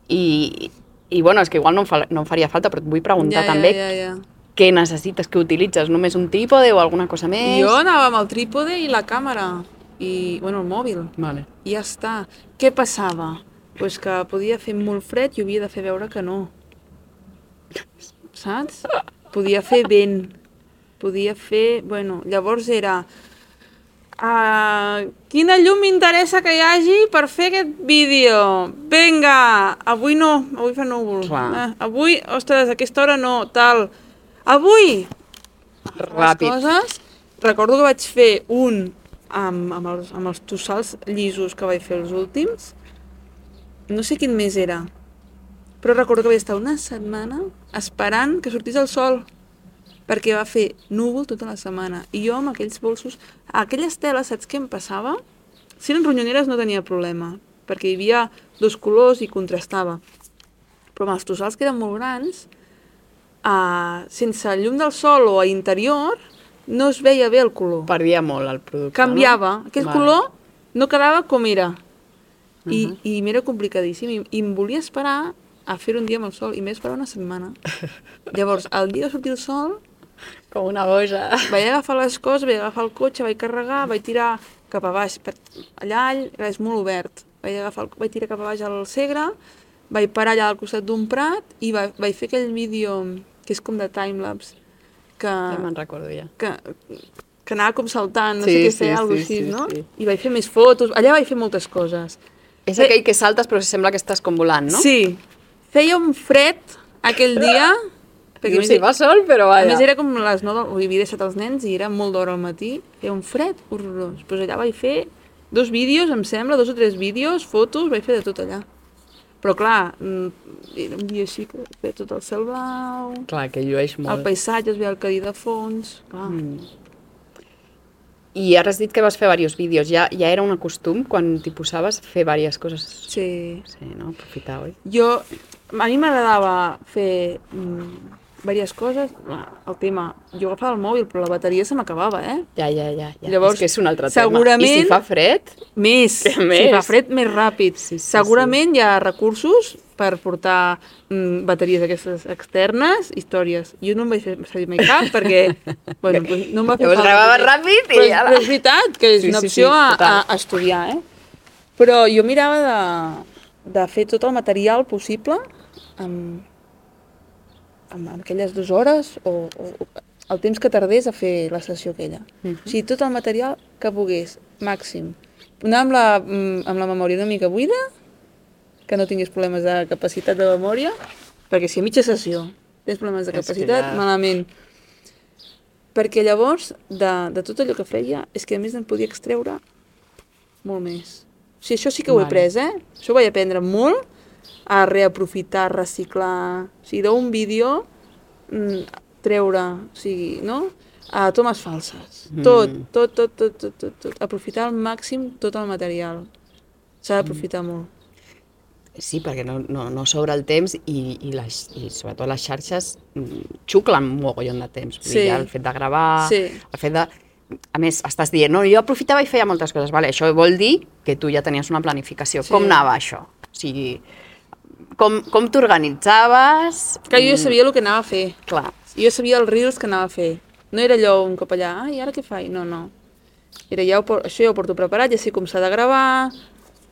i, i bueno, és que igual no em, fa, no em faria falta, però et vull preguntar ja, també Ja, ja, ja. què necessites, què utilitzes, només un trípode o alguna cosa més? Jo anava amb el trípode i la càmera. I, bueno, el mòbil. Vale. I ja està. Què passava? Pues que podia fer molt fred i havia de fer veure que no. Saps? Podia fer vent. Podia fer... Bueno, llavors era... Uh, quina llum m'interessa que hi hagi per fer aquest vídeo? Vinga, avui no, avui fa núvol. Eh, avui, ostres, a aquesta hora no, tal. Avui, Ràpid. les coses. Recordo que vaig fer un amb, amb, els, amb els tossals llisos que vaig fer els últims. No sé quin mes era, però recordo que vaig estar una setmana esperant que sortís el sol perquè va fer núvol tota la setmana. I jo amb aquells bolsos... Aquelles teles, saps què em passava? Si eren ronyoneres no tenia problema, perquè hi havia dos colors i contrastava. Però amb els tossals que eren molt grans, uh, sense llum del sol o a interior, no es veia bé el color. Perdia molt el producte, Canviava. no? Aquell Vale. color no quedava com era. I, i m'era complicadíssim. I, I em volia esperar a fer un dia amb el sol, i m'he esperar una setmana. Llavors, el dia de sortir el sol, Com una boja. vaig agafar les coses, vaig agafar el cotxe, vaig carregar, vaig tirar cap a baix. Per, allà allà és molt obert. Vaig, agafar el, vaig tirar cap a baix al Segre, vaig parar allà al costat d'un prat i va, vaig fer aquell vídeo que és com de timelapse, que, Ja me'n recordo ja. que, que anava com saltant, no Sí, sé què sí, fer, alguna sí, així, sí, no? sí. I vaig fer més fotos, allà vaig fer moltes coses. És aquell que saltes però sembla que estàs com volant, no? Sí, feia un fred aquell dia, Perquè a si fa sol, però A vaja. més era com les 9, del- havia deixat els nens i era molt d'hora al matí, feia un fred horrorós. Pues allà vaig fer dos vídeos, em sembla, dos o tres vídeos, fotos, vaig fer de tot allà. Però clar, mm, era un dia així que feia tot el cel blau, Clar, que llueix el molt. paisatge, es veia el cadí de fons, clar. Mm. I ara has dit que vas fer diversos vídeos. Ja, ja era un costum quan t'hi posaves fer diverses coses. Sí. Sí, no? Aprofitar, oi? Jo, a mi m'agradava fer mm, diverses coses. El tema, jo agafava el mòbil, però la bateria se m'acabava, eh? Ja, ja, ja. ja. Llavors, és que és un altre segurament- tema. I si fa fred, Més, Què si més? fa fred, més ràpid. Sí, sí, Segurament hi ha recursos per portar mm, bateries aquestes externes, històries. Jo no em vaig servir mai cap perquè bueno, pues no em va fer Llavors falta, ràpid i però, ja però és veritat que és Sí, una sí, opció sí, a, a, a estudiar, eh? Però jo mirava de, de fer tot el material possible amb, amb aquelles dues hores o, o el temps que tardés a fer la sessió aquella. Mhm. O sigui, tot el material que pogués, màxim. Anar amb la, mm, amb la memòria una mica buida que no tingués problemes de capacitat de memòria, perquè si a mitja sessió tens problemes de capacitat, ja- malament. Perquè llavors, de, de tot allò que feia, és que a més en podia extreure molt més. O sigui, això sí que ho he Vale. pres, eh? Això ho vaig aprendre molt, a reaprofitar, reciclar... O sigui, d'un vídeo, mm, treure, o sigui, no? A tomes falses. Mm. Tot, tot, tot, tot, tot, tot, tot. Aprofitar al màxim tot el material. S'ha d'aprofitar Mm. molt. Sí, perquè no, no, no sobra el temps i, i, les, i sobretot les xarxes mm, xuclen un mogollon de temps. Vull Sí. dir, el fet de gravar, Sí. el fet de... A més, estàs dient, no, jo aprofitava i feia moltes coses. Vale, això vol dir que tu ja tenies una planificació. Sí. Com anava això? O sigui, com, com t'organitzaves? Que jo Mm, sabia el que anava a fer. Clar, Jo sabia els reels que anava a fer. No era allò un cop allà, ai, ara què faig? No, no. Era ja ho, por- això ja ho porto preparat, ja sé com s'ha de gravar.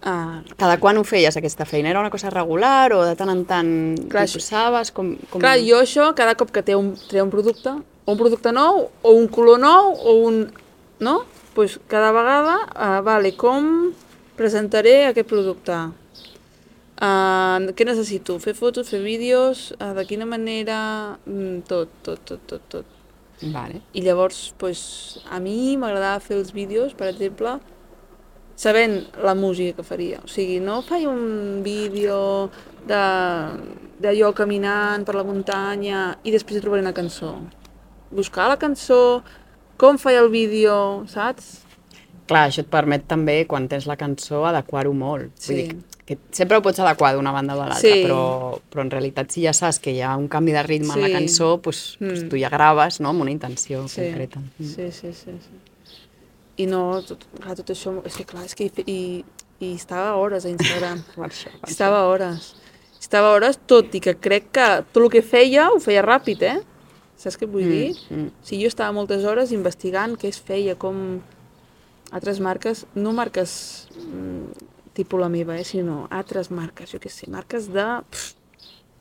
Ah, cada quan ho feies, aquesta feina? Era una cosa regular o de tant en tant Clar, t'hi posaves? Com, com... Clar, jo això, cada cop que té un, treu un producte, o un producte nou, o un color nou, o un... No? Doncs pues cada vegada, uh, vale, com presentaré aquest producte? Uh, què necessito? Fer fotos, fer vídeos, uh, de quina manera... Mm, tot, tot, tot, tot, tot. Vale. I llavors, pues, a mi m'agradava fer els vídeos, per exemple, sabent la música que faria. O sigui, no faig un vídeo de, de jo caminant per la muntanya i després trobaré una cançó. Buscar la cançó, com faig el vídeo, saps? Clar, això et permet també, quan tens la cançó, adequar-ho molt. Sí. Vull dir que, sempre ho pots adequar d'una banda o de l'altra, Sí. però, però en realitat si ja saps que hi ha un canvi de ritme en la Sí. cançó, pues, pues Mm. tu ja graves no? amb una intenció Sí, concreta. Mm. sí, sí, sí, sí. I no, tot, clar, tot això, és que clar, és que i, i estava hores a Instagram. Per això. Estava hores. Estava hores, tot i que crec que tot el que feia ho feia ràpid, eh? Saps què vull dir? mm. O sigui, jo estava moltes hores investigant què es feia, com altres marques, no marques mm, tipus la meva, eh, sinó altres marques, jo què sé, marques de, pff,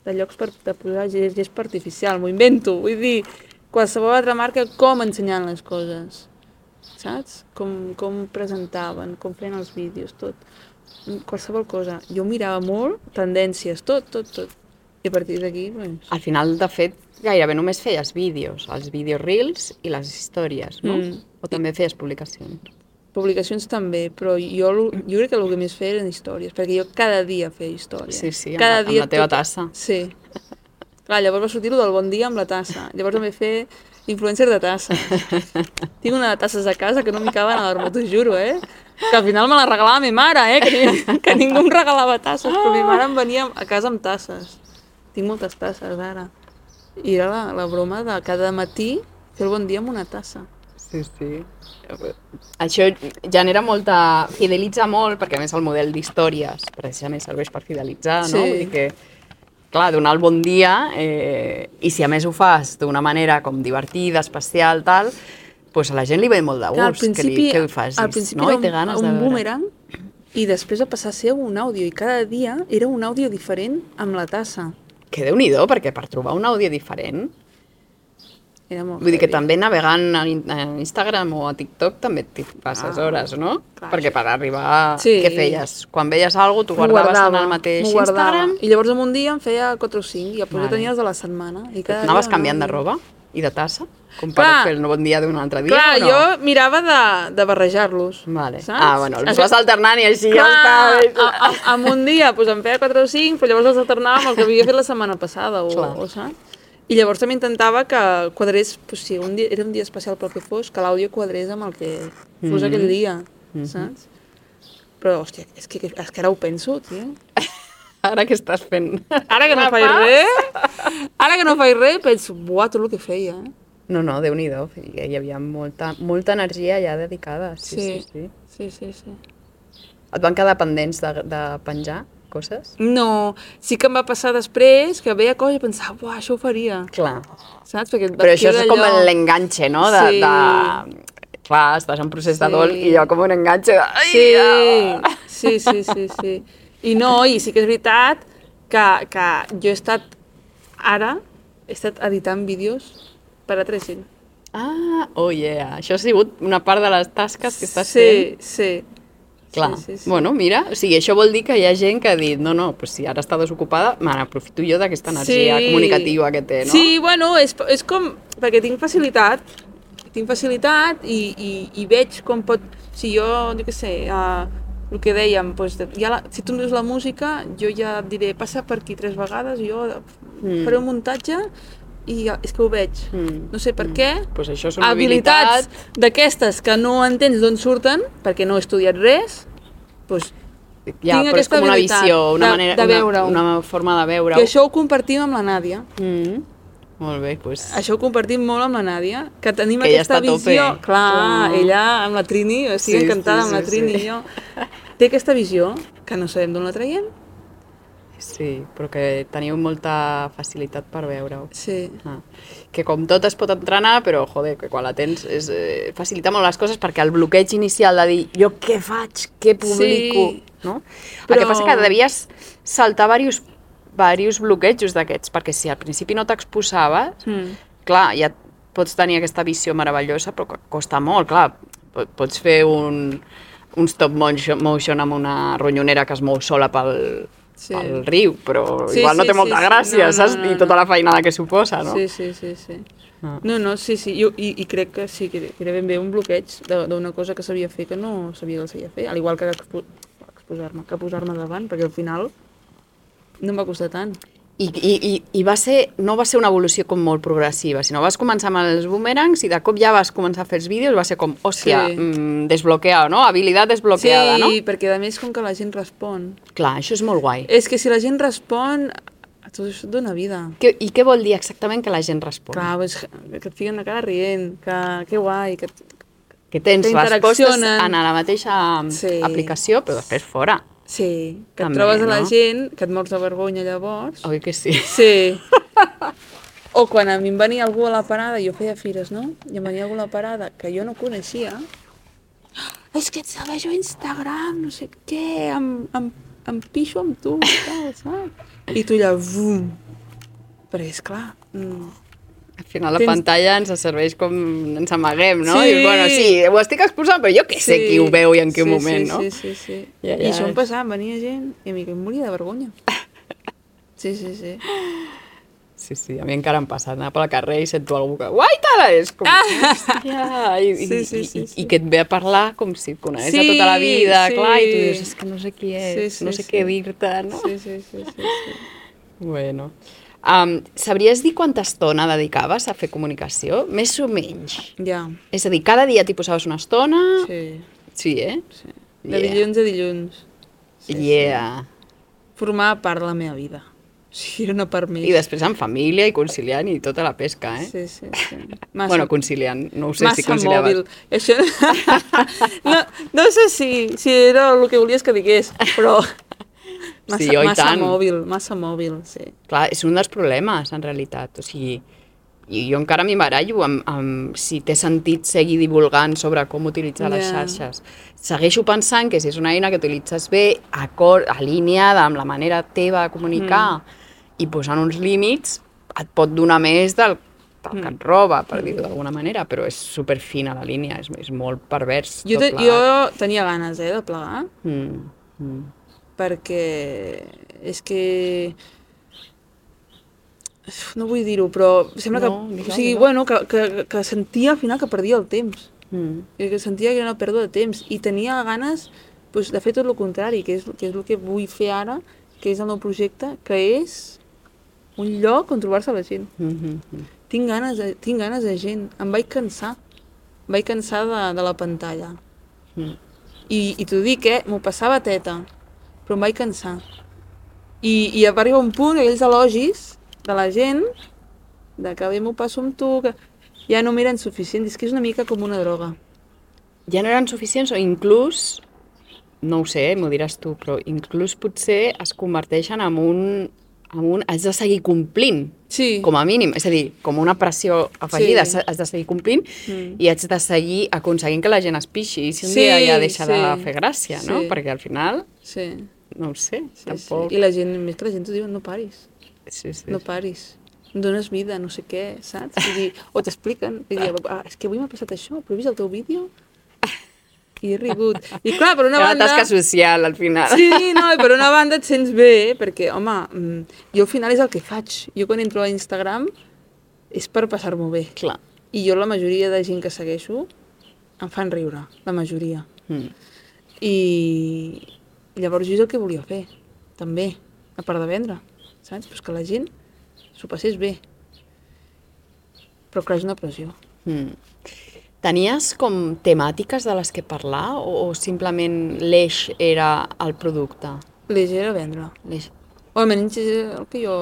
de llocs per, de posar gest, gespa artificial, m'ho invento, vull dir, qualsevol altra marca, com ensenyant les coses, saps? Com, com presentaven, com feien els vídeos, tot. Qualsevol cosa. Jo mirava molt, tendències, tot, tot, tot. I a partir d'aquí, doncs... Al final, de fet, gairebé només feies vídeos, els vídeos reels i les històries, no? Mm. O també feies publicacions. Publicacions també, però jo, jo crec que el que més feia eren històries, perquè jo cada dia feia històries. Sí, sí, amb cada la- amb la teva tassa. Sí. Clar, llavors va sortir lo del bon dia amb la tassa. Llavors també fer influencer de tassa. Tinc una de tasses a casa que no m'hi caben a l'armó, t'ho juro, eh? Que al final me la regalava ma mare, eh? Que, que ningú em regalava tasses, però ma mare em venia a casa amb tasses. Tinc moltes tasses ara. I era la, la broma de cada matí fer el bon dia amb una tassa. Sí, sí. Això genera molta... fidelitza molt, perquè a més el model d'històries precisament serveix per fidelitzar, no? Sí. Vull dir que, clar, donar el bon dia, eh, i si a més ho fas d'una manera com divertida, especial, tal, pues a la gent li ve molt de Clar, al gust que, li, principi, que ho facis, al principi no? era I té ganes un, de un veure. boomerang i després va passar a ser un àudio i cada dia era un àudio diferent amb la tassa. Que déu nhi perquè per trobar un àudio diferent, Era molt vull dir que també navegant a in- a Instagram o a TikTok també t'hi passes Ah, hores, no? clar, perquè per arribar... a- Sí. Què feies? Quan veies alguna cosa, tu guardaves en guardava, el mateix. Instagram? I llavors en un dia em feia 4 o 5 i després Vale. tenia els de la setmana. I cada Anaves dia canviant de roba i de tassa? Com per Clar. fer el bon dia d'un altre dia Clar, no? jo mirava de, de barrejar-los. Vale. Saps? Ah, bueno, els vas alternant i així ja Clar, està. a, a, en un dia pues, em feia 4 o 5, però llavors els alternava amb el que havia fet la setmana passada, o, Clar. o saps? I llavors també intentava que quadrés, pues, si un dia, era un dia especial pel que fos, que l'àudio quadrés amb el que fos Mhm. aquell dia, saps? Però, hòstia, és que, és que ara ho penso, tio. Ara què estàs fent? Ara que no faig res, ara que no faig res, penso, buah, tot el que feia, eh? No, no, déu nhi Hi havia molta, molta energia ja dedicada. Sí, sí, sí. sí. sí, sí, sí. Et van quedar pendents de, de penjar coses? No, sí que em va passar després que veia coses i pensava, buah, això ho faria, Clar. saps? Perquè Però això és queda com allò- l'enganxe, no? De, Sí. de... Clar, estàs en procés de Sí. dol i jo com un enganxe de... Ai, Sí, ah. sí, sí, sí, sí. I no, i sí que és veritat que, que jo he estat, ara, he estat editant vídeos per a altra gent. Ah, oh yeah. Això ha sigut una part de les tasques que estàs sí, fent. Sí, Clar. Sí, sí, sí. Bueno, mira, o sigui, això vol dir que hi ha gent que ha dit no, no, pues si ara està desocupada, me n'aprofito jo d'aquesta energia comunicativa que té, no? Sí, bueno, és, és com... Perquè tinc facilitat, tinc facilitat i, i, i veig com pot... Si jo, jo què sé, uh, el que dèiem, doncs, ja la, si tu em dius la música, jo ja et diré, passa per aquí tres vegades, jo Mm. faré un muntatge i ja, és que ho veig. Mm. No sé per què. Pues això una Habilitats habilitat... d'aquestes que no entens d'on surten, perquè no he estudiat res, doncs Ja, tinc però és aquesta com una habilitat visió, una de- manera, de veure-ho. una, una forma de veure-ho. que això ho compartim amb la Nàdia. Mm. Molt bé, doncs... Això ho compartim molt amb la Nàdia, que tenim Que aquesta visió. Clar, Oh. ella amb la Trini, estic Sí, encantada sí, amb la sí, Trini sí. i jo. Té aquesta visió, que no sabem d'on la traiem. Sí, però que teniu molta facilitat per veure-ho. Sí. Ah. Que com tot es pot entrenar, però, joder, que quan la tens és, eh, facilita molt les coses perquè el bloqueig inicial de dir jo què faig, què publico, Sí. no? Però... El que passa que devies saltar diversos, diversos bloquejos d'aquests, perquè si al principi no t'exposaves, Mm. clar, ja pots tenir aquesta visió meravellosa, però que costa molt, clar. Po- Pots fer un, un stop motion amb una ronyonera que es mou sola pel, Sí. pel riu, però Sí, igual no sí, té sí, molta sí. gràcia, No, no, saps? no, I tota no. la feinada que suposa, no? Sí, sí, sí, sí. Ah. No, no, sí, sí, jo, i, i crec que sí, que era ben bé un bloqueig de- d'una cosa que sabia fer que no sabia que el sabia fer, al igual que expo exposar-me, que posar-me davant, perquè al final no em va costar tant. I, i, i, I va ser, no va ser una evolució com molt progressiva, sinó vas començar amb els boomerangs i de cop ja vas començar a fer els vídeos, va ser com, hòstia, Sí. mm, desbloqueado, no? Habilitat desbloqueada, sí, no? perquè a més com que la gent respon. Clar, això és molt guai. És que si la gent respon, tot això et dona vida. Que, I què vol dir exactament que la gent respon? Clar, és que et fiquen la cara rient, que, que guai, que... que tens que respostes en la mateixa Sí. aplicació, però després fora. Sí, que També, et trobes a la no? gent, que et mors de vergonya llavors. Oi que sí? Sí. O quan a mi em venia algú a la parada, jo feia fires, no? I em venia algú a la parada que jo no coneixia. És que et segueixo a Instagram, no sé què, em, em, em pixo amb tu, tal, saps? I tu allà, vum. Perquè, esclar, mm, Al final la Tens- pantalla ens serveix com ens amaguem, no? Sí. I dius, bueno, sí, ho estic exposant, però jo què sé qui ho veu i en quin sí, moment, sí, no? Sí, sí, sí. Ja, I ja. això em passava, venia gent i a mi que em moria de vergonya. Sí, sí, sí. Sí, sí, a mi encara em passa anar pel carrer i sento algú que... Uai, tala! És com... Hòstia! I, i, Sí, sí, i, sí, i, sí. I que et ve a parlar com si et de Sí, tota la vida, sí. clar, i tu dius, és que no sé qui és, Sí, sí, no sé sí. què dir-te, no? Sí, sí, sí, sí, sí. Bueno. Um, sabries dir quanta estona dedicaves a fer comunicació? Més o menys. Ja, És a dir, cada dia t'hi posaves una estona? sí, Sí, eh? sí. De Yeah. dilluns a dilluns. Sí, yeah. Formava part de la meva vida. O sigui, era una part més. I després en família i conciliant i tota la pesca, eh? Sí, sí, sí. Massa, Bueno, conciliant, no ho sé massa si conciliaves. mòbil. Això... no, no sé si, si era el que volies que digués, però... Massa, Sí, oi massa tant. mòbil, massa mòbil, sí. Clar, és un dels problemes, en realitat. O sigui, i jo encara m'hi barallo amb, amb si té sentit seguir divulgant sobre com utilitzar les Ja. xarxes. Segueixo pensant que si és una eina que utilitzes bé, acord, alineada amb la manera teva de comunicar Mm. i posant uns límits, et pot donar més del, del que et roba, per dir-ho d'alguna manera, però és superfina la línia, és, és molt pervers. Jo, te, jo tenia ganes, eh, de plegar, Mm, mm. Perquè és que... No vull dir-ho, però sembla No, que... digue'l, o sigui, digue'l. bueno, que, que, que sentia al final que perdia el temps. Mm. Que sentia que era una pèrdua de temps i tenia ganes pues, de fer tot el contrari, que és, que és el que vull fer ara, que és el meu projecte, que és un lloc on trobar-se la gent. Mm -hmm. Tinc ganes, de, tinc ganes de gent, em vaig cansar, em vaig cansar de, de la pantalla. Mm. I, i t'ho dic, eh, m'ho passava teta, però em vaig cansar. I, i va arribar un punt, aquells elogis de la gent, de que bé m'ho passo amb tu, que ja no m'eren suficients, és que és una mica com una droga. ja no eren suficients o inclús, no ho sé, m'ho diràs tu, però inclús potser es converteixen en un, en un has de seguir complint, Sí. com a mínim, és a dir, com una pressió afegida, Sí. has- de seguir complint Mm. i has de seguir aconseguint que la gent es pixi, i si un Sí, dia ja deixa de sí, fer gràcia, no? sí. Perquè al final, Sí, no ho sé, sí, tampoc... sí. I la gent, més que la gent t'ho diuen, no paris, Sí, sí, no paris. Dones vida, no sé què, saps? Vull dir, o t'expliquen, ah, és que avui m'ha passat això, però he vist el teu vídeo i he rigut. I clar, per una Era banda... tasca social, al final. Sí, no, i per una banda et sents bé, perquè, home, mm, jo al final és el que faig. Jo quan entro a Instagram és per passar-m'ho bé. Clar. I jo la majoria de gent que segueixo em fan riure, la majoria. Mm. I llavors jo és el que volia fer, també, a part de vendre, saps? Pues que la gent s'ho passés bé. Però clar, és una pressió. Mm. Tenies com temàtiques de les que parlar o, o simplement l'eix era el producte? L'eix era vendre. L'eix... O almenys és el que jo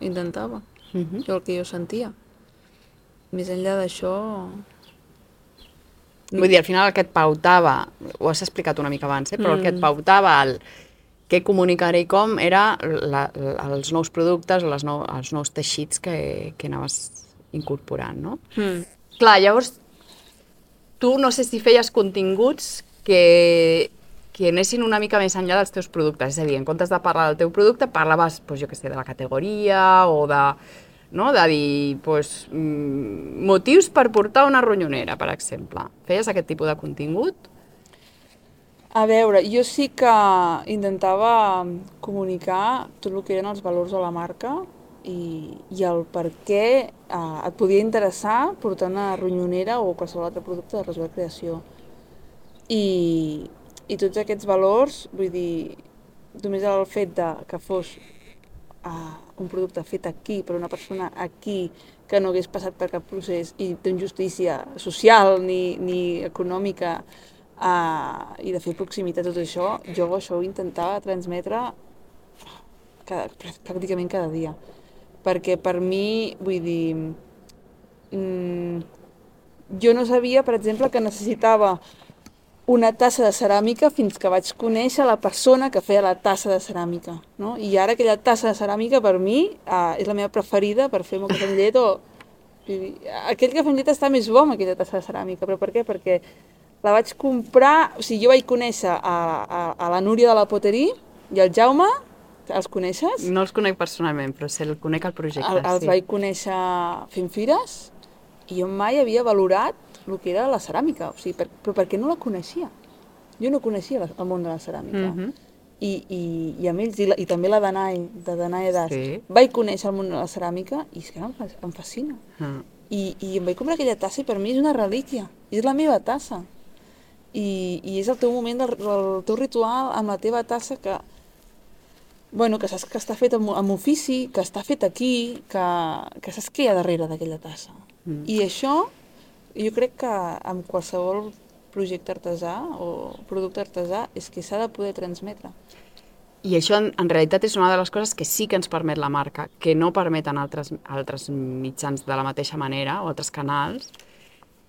intentava, Uh -huh. jo el que jo sentia. Més enllà d'això... Vull dir, al final el que et pautava, ho has explicat una mica abans, eh? però el que et pautava el què comunicaré i com era la, la, els nous productes o les nou, els nous teixits que, que anaves incorporant, no? Mm. Clar, llavors, tu no sé si feies continguts que, que anessin una mica més enllà dels teus productes. És a dir, en comptes de parlar del teu producte, parlaves, doncs, jo què sé, de la categoria o de, no? de dir doncs, motius per portar una ronyonera, per exemple. Feies aquest tipus de contingut? A veure, jo sí que intentava comunicar tot el que eren els valors de la marca i, i el per què eh, et podia interessar portar una ronyonera o qualsevol altre producte de Resola Creació. I, I tots aquests valors, vull dir, només el fet de que fos uh, un producte fet aquí per una persona aquí que no hagués passat per cap procés i d'injustícia social ni, ni econòmica uh, i de fer proximitat, tot això, jo això ho intentava transmetre cada, pràcticament cada dia. Perquè per mi, vull dir, mm, jo no sabia, per exemple, que necessitava una tassa de ceràmica fins que vaig conèixer la persona que feia la tassa de ceràmica. No? I ara aquella tassa de ceràmica per mi uh, és la meva preferida per fer molt cafè amb llet o... Aquell cafè amb llet està més bo amb aquella tassa de ceràmica, però per què? Perquè la vaig comprar, o sigui, jo vaig conèixer a, a, a la Núria de la Poterí i el Jaume, els coneixes? No els conec personalment, però sé, el conec al projecte, El, els sí. vaig conèixer fent fires i jo mai havia valorat el que era la ceràmica, o sigui, per, però perquè no la coneixia. Jo no coneixia la, el món de la ceràmica. Mhm. I, i, i amb ells, i, la, i també la Danai, de Danai Das, Sí. vaig conèixer el món de la ceràmica i és que em, em fascina. Ah. I, I em vaig comprar aquella tassa i per mi és una relíquia, és la meva tassa. I, i és el teu moment, del, del teu ritual amb la teva tassa que, bueno, que saps que està fet amb, amb ofici, que està fet aquí, que, que saps què hi ha darrere d'aquella tassa. Mm. I això, jo crec que amb qualsevol projecte artesà o producte artesà és que s'ha de poder transmetre. I això en, en realitat és una de les coses que sí que ens permet la marca, que no permeten altres, altres mitjans de la mateixa manera o altres canals,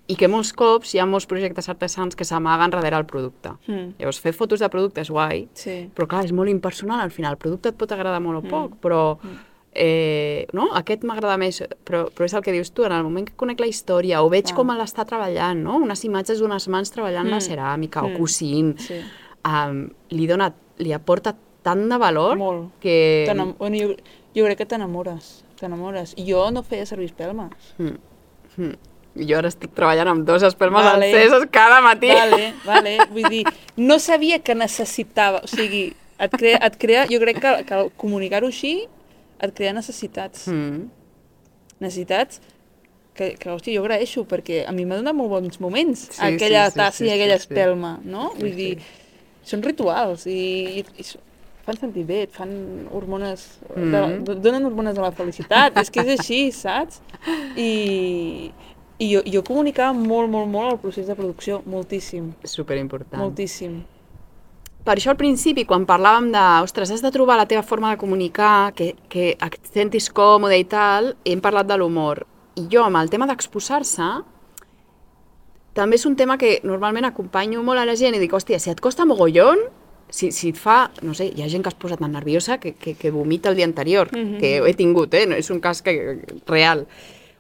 i que molts cops hi ha molts projectes artesans que s'amaguen darrere el producte. Mm. Llavors, fer fotos de producte és guai, Sí. però clar, és molt impersonal al final. El producte et pot agradar molt o poc, però eh, no? aquest m'agrada més, però, però és el que dius tu, en el moment que conec la història o veig Ah. com l'està treballant, no? unes imatges d'unes mans treballant la Mm. ceràmica o Mm. cosint, Sí. um, li, dona, li aporta tant de valor Molt. que... Bueno, jo, jo crec que t'enamores, t'enamores. Jo no feia servir espelmes. Mm. Mm. Jo ara estic treballant amb dos espelmes Vale. enceses cada matí. Vale, vale. Vull dir, no sabia que necessitava... O sigui, et crea, et crea jo crec que, que comunicar-ho així et crea necessitats. Mm. Necessitats que, que hòstia, jo agraeixo, perquè a mi m'ha donat molt bons moments Sí, aquella sí, sí, tassa sí, i aquella sí, sí. espelma, no? Sí, Vull sí. dir, són rituals i, i, i fan sentir bé, et fan hormones, de, Mm. de, donen hormones de la felicitat, és que és així, saps? I, i jo, jo comunicava molt, molt, molt el procés de producció, moltíssim, superimportant. moltíssim. Per això al principi, quan parlàvem de, ostres, has de trobar la teva forma de comunicar, que, que et sentis còmode i tal, hem parlat de l'humor. I jo, amb el tema d'exposar-se, també és un tema que normalment acompanyo molt a la gent i dic, hòstia, si et costa mogollon, si, si et fa, no sé, hi ha gent que es posa tan nerviosa que, que, que vomita el dia anterior, Mhm. que he tingut, eh? No, és un cas que, real.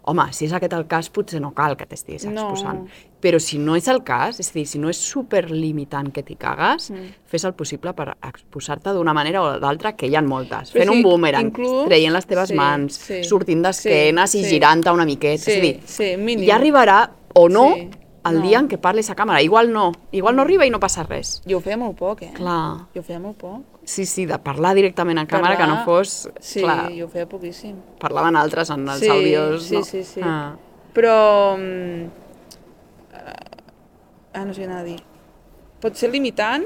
Home, si és aquest el cas, potser no cal que t'estiguis No. exposant. Però si no és el cas, és a dir, si no és superlimitant que t'hi cagues, Mm. fes el possible per exposar-te d'una manera o d'altra, que hi ha moltes. Però Fent sí, un boomerang, inclús- traient les teves sí, mans, sí, sortint d'esquenes sí, i sí. girant-te una miqueta. Sí, és a dir, sí, mínim. ja arribarà o no Sí. El No. dia en què parlis a càmera. Igual no, igual no arriba i no passa res. Jo ho feia molt poc, eh? Clar. Jo ho feia molt poc. Sí, sí, de parlar directament a càmera, que no Parlar- fos... Sí, Clar, jo ho feia poquíssim. parlaven altres en els Sí, àudios, sí, no? sí, sí. Ah. Però... mm, Ah, no sé què a dir. Pot ser limitant,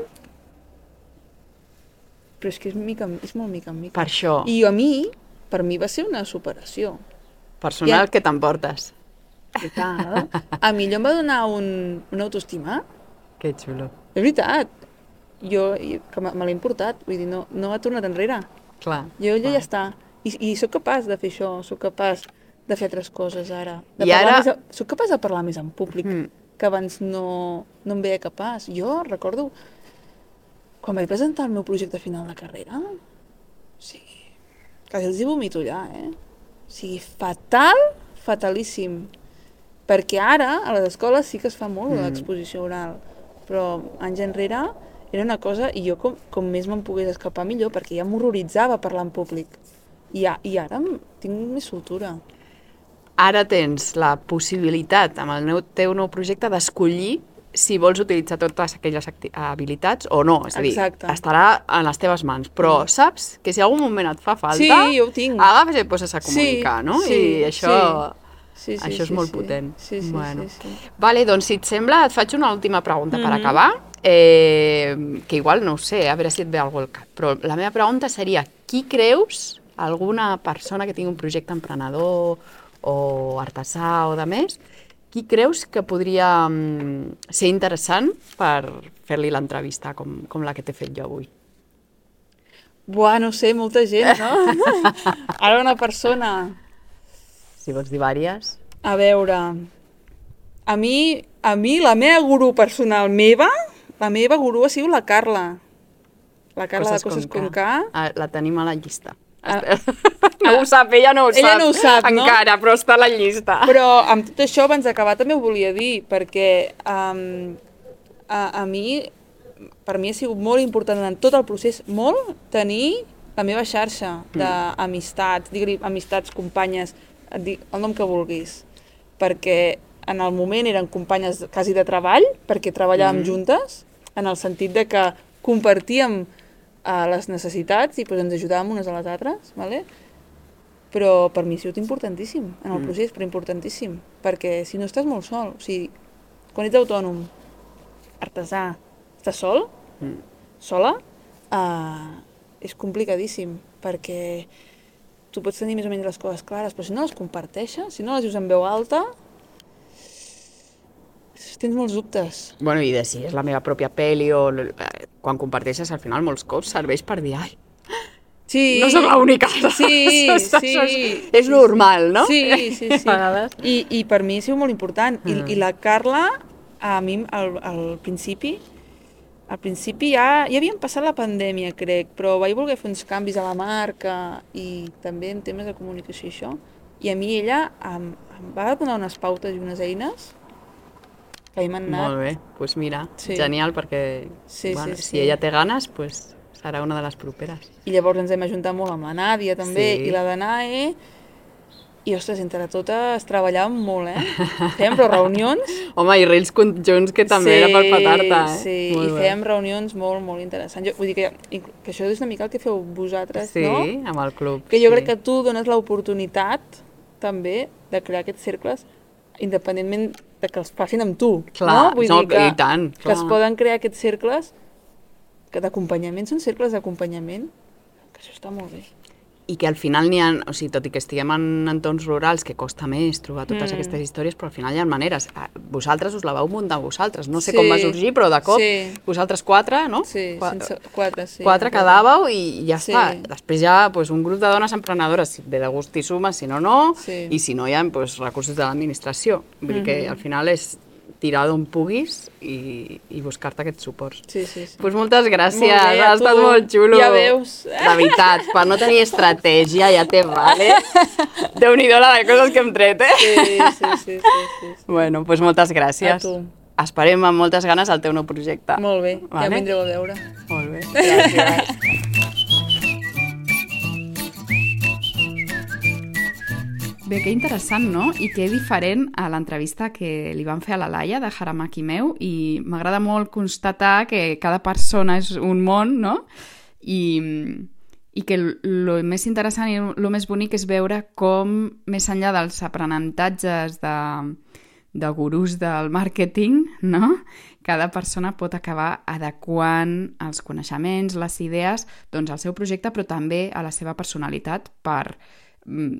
però és que és, mica, és molt mica en mica. Per això, I a mi, per mi va ser una superació. personal Ja. que t'emportes. I tal. A mi allò em va donar un, una autoestima. Que xulo. És veritat. Jo, que me, l'he importat. Vull dir, no, no ha tornat enrere. Clar. Jo allò ja està. I, I sóc capaç de fer això, sóc capaç de fer altres coses ara. De I ara- Més, sóc capaç de parlar més en públic, mm. que abans no, no em veia capaç. Jo recordo, quan vaig presentar el meu projecte final de carrera, o sigui, quasi els hi vomito allà, eh? O sigui, fatal, fatalíssim. Perquè ara, a les escoles sí que es fa molt Mm. l'exposició oral, però anys enrere era una cosa, i jo com, com més me'n pogués escapar millor, perquè ja m'horroritzava parlar en públic. I, a, i ara tinc més soltura. Ara tens la possibilitat, amb el nou, teu nou projecte, d'escollir si vols utilitzar totes aquelles habilitats o no. És a dir, Exacte. Mm. estarà en les teves mans. Però saps que si algun moment et fa falta, Sí, jo ho tinc. agafes i et poses a comunicar, no? sí, I això... Sí, sí, Això és sí, molt sí. potent. Sí, sí, Bueno. sí, sí. Vale, doncs si et sembla, et faig una última pregunta per Mhm. acabar, eh, que igual no ho sé, a veure si et ve algú al cap, però la meva pregunta seria, qui creus, alguna persona que tingui un projecte emprenedor o artesà o de més, qui creus que podria mm, ser interessant per fer-li l'entrevista com, com la que t'he fet jo avui? Buah, no sé, molta gent, no? Ara una persona... Si vols dir vàries. A veure... A mi, a mi, la meva gurú personal meva, la meva gurú ha sigut la Carla. La Carla de Coses con K. Ah, la tenim a la llista. Ah. no ho sap, ella no ho Ella sap. no ho sap, no? Encara, però està a la llista. Però amb tot això, abans d'acabar, també ho volia dir, perquè um, a, a mi, per mi ha sigut molt important en tot el procés, molt, tenir la meva xarxa d'amistats, digue-li amistats, companyes, et dic el nom que vulguis, perquè en el moment eren companyes quasi de treball, perquè treballàvem Mm. juntes, en el sentit de que compartíem uh, les necessitats i pues, ens ajudàvem unes a les altres, ¿vale? però per mi ha sigut importantíssim en el Mm. procés, però importantíssim, perquè si no estàs molt sol, o sigui, quan ets autònom, artesà, estàs sol, Mm. sola, uh, és complicadíssim, perquè tu pots tenir més o menys les coses clares, però si no les comparteixes, si no les dius en veu alta, tens molts dubtes. Bueno, i de si és la meva pròpia pel·li o quan comparteixes al final molts cops serveix per dir ai, Sí, no sóc l'única. Sí, Això sí. és, és normal, no? Sí, sí, sí. I, I per mi ha sigut molt important. I, Mm. I la Carla, a mi al, al principi, al principi ja, ja havíem passat la pandèmia, crec, però vaig voler fer uns canvis a la marca i també en temes de comunicació i això. I a mi ella em, em va donar unes pautes i unes eines que m'han anat... Molt bé, doncs pues mira, Sí. genial, perquè Sí, bueno, sí, si sí. ella té ganes, pues, serà una de les properes. I llavors ens hem ajuntat molt amb la Nàdia també, Sí. i la Danae, i ostres, entre totes treballàvem molt, eh? Fèiem però reunions Home, i reels conjunts que també era per petar-te, eh? Sí, Molt i bé. fèiem reunions molt, molt interessants. Jo, vull dir que, que això és una mica el que feu vosaltres, Sí, no? amb el club. Que jo sí. crec que tu dones l'oportunitat també de crear aquests cercles independentment de que els facin amb tu, Clar, no? Vull no, dir que, i tant, que es clar. poden crear aquests cercles que d'acompanyament, són cercles d'acompanyament, que això està molt bé. I que al final n'hi ha, o sigui, tot i que estiguem en entorns rurals, que costa més trobar totes Mm. aquestes històries, però al final hi ha maneres. Ah, Vosaltres us la vau muntar vosaltres. No sé Sí. com va sorgir, però de cop, Sí. vosaltres quatre, no? Sí, Qua- sense, quatre, sí. quatre quedàveu i ja Sí. està. Després hi ha pues, un grup de dones emprenedores, si ve de gust i suma, si no, no, Sí. i si no hi ha pues, recursos de l'administració. Vull dir que Mhm. al final és tirar d'on puguis i, i buscar-te aquests suports. Sí, sí, sí. Pues moltes gràcies, Molt bé, ha estat tu. molt xulo. Ja veus. De veritat, per no tenir estratègia ja te vale. Déu-n'hi-do la de coses que hem tret, eh? Sí, sí, sí, sí, sí, sí. Bueno, pues moltes gràcies. A tu. Esperem amb moltes ganes el teu nou projecte. Molt bé, ja Vale. em vindreu a veure. Molt bé. Gràcies. Bé, que interessant, no? I que diferent a l'entrevista que li van fer a la Laia de Haramaki Meu i m'agrada molt constatar que cada persona és un món, no? I, i que el més interessant i el més bonic és veure com, més enllà dels aprenentatges de, de gurús del màrqueting, no? cada persona pot acabar adequant els coneixements, les idees, doncs al seu projecte, però també a la seva personalitat per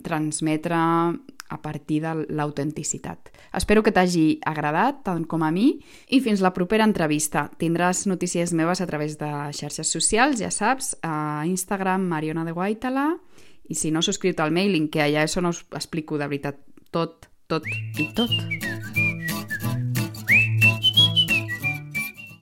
transmetre a partir de l'autenticitat. Espero que t'hagi agradat, tant com a mi, i fins la propera entrevista. Tindràs notícies meves a través de xarxes socials, ja saps, a Instagram Mariona de Guaitala, i si no, subscriu-te al mailing, que allà això no us explico de veritat tot, tot i tot.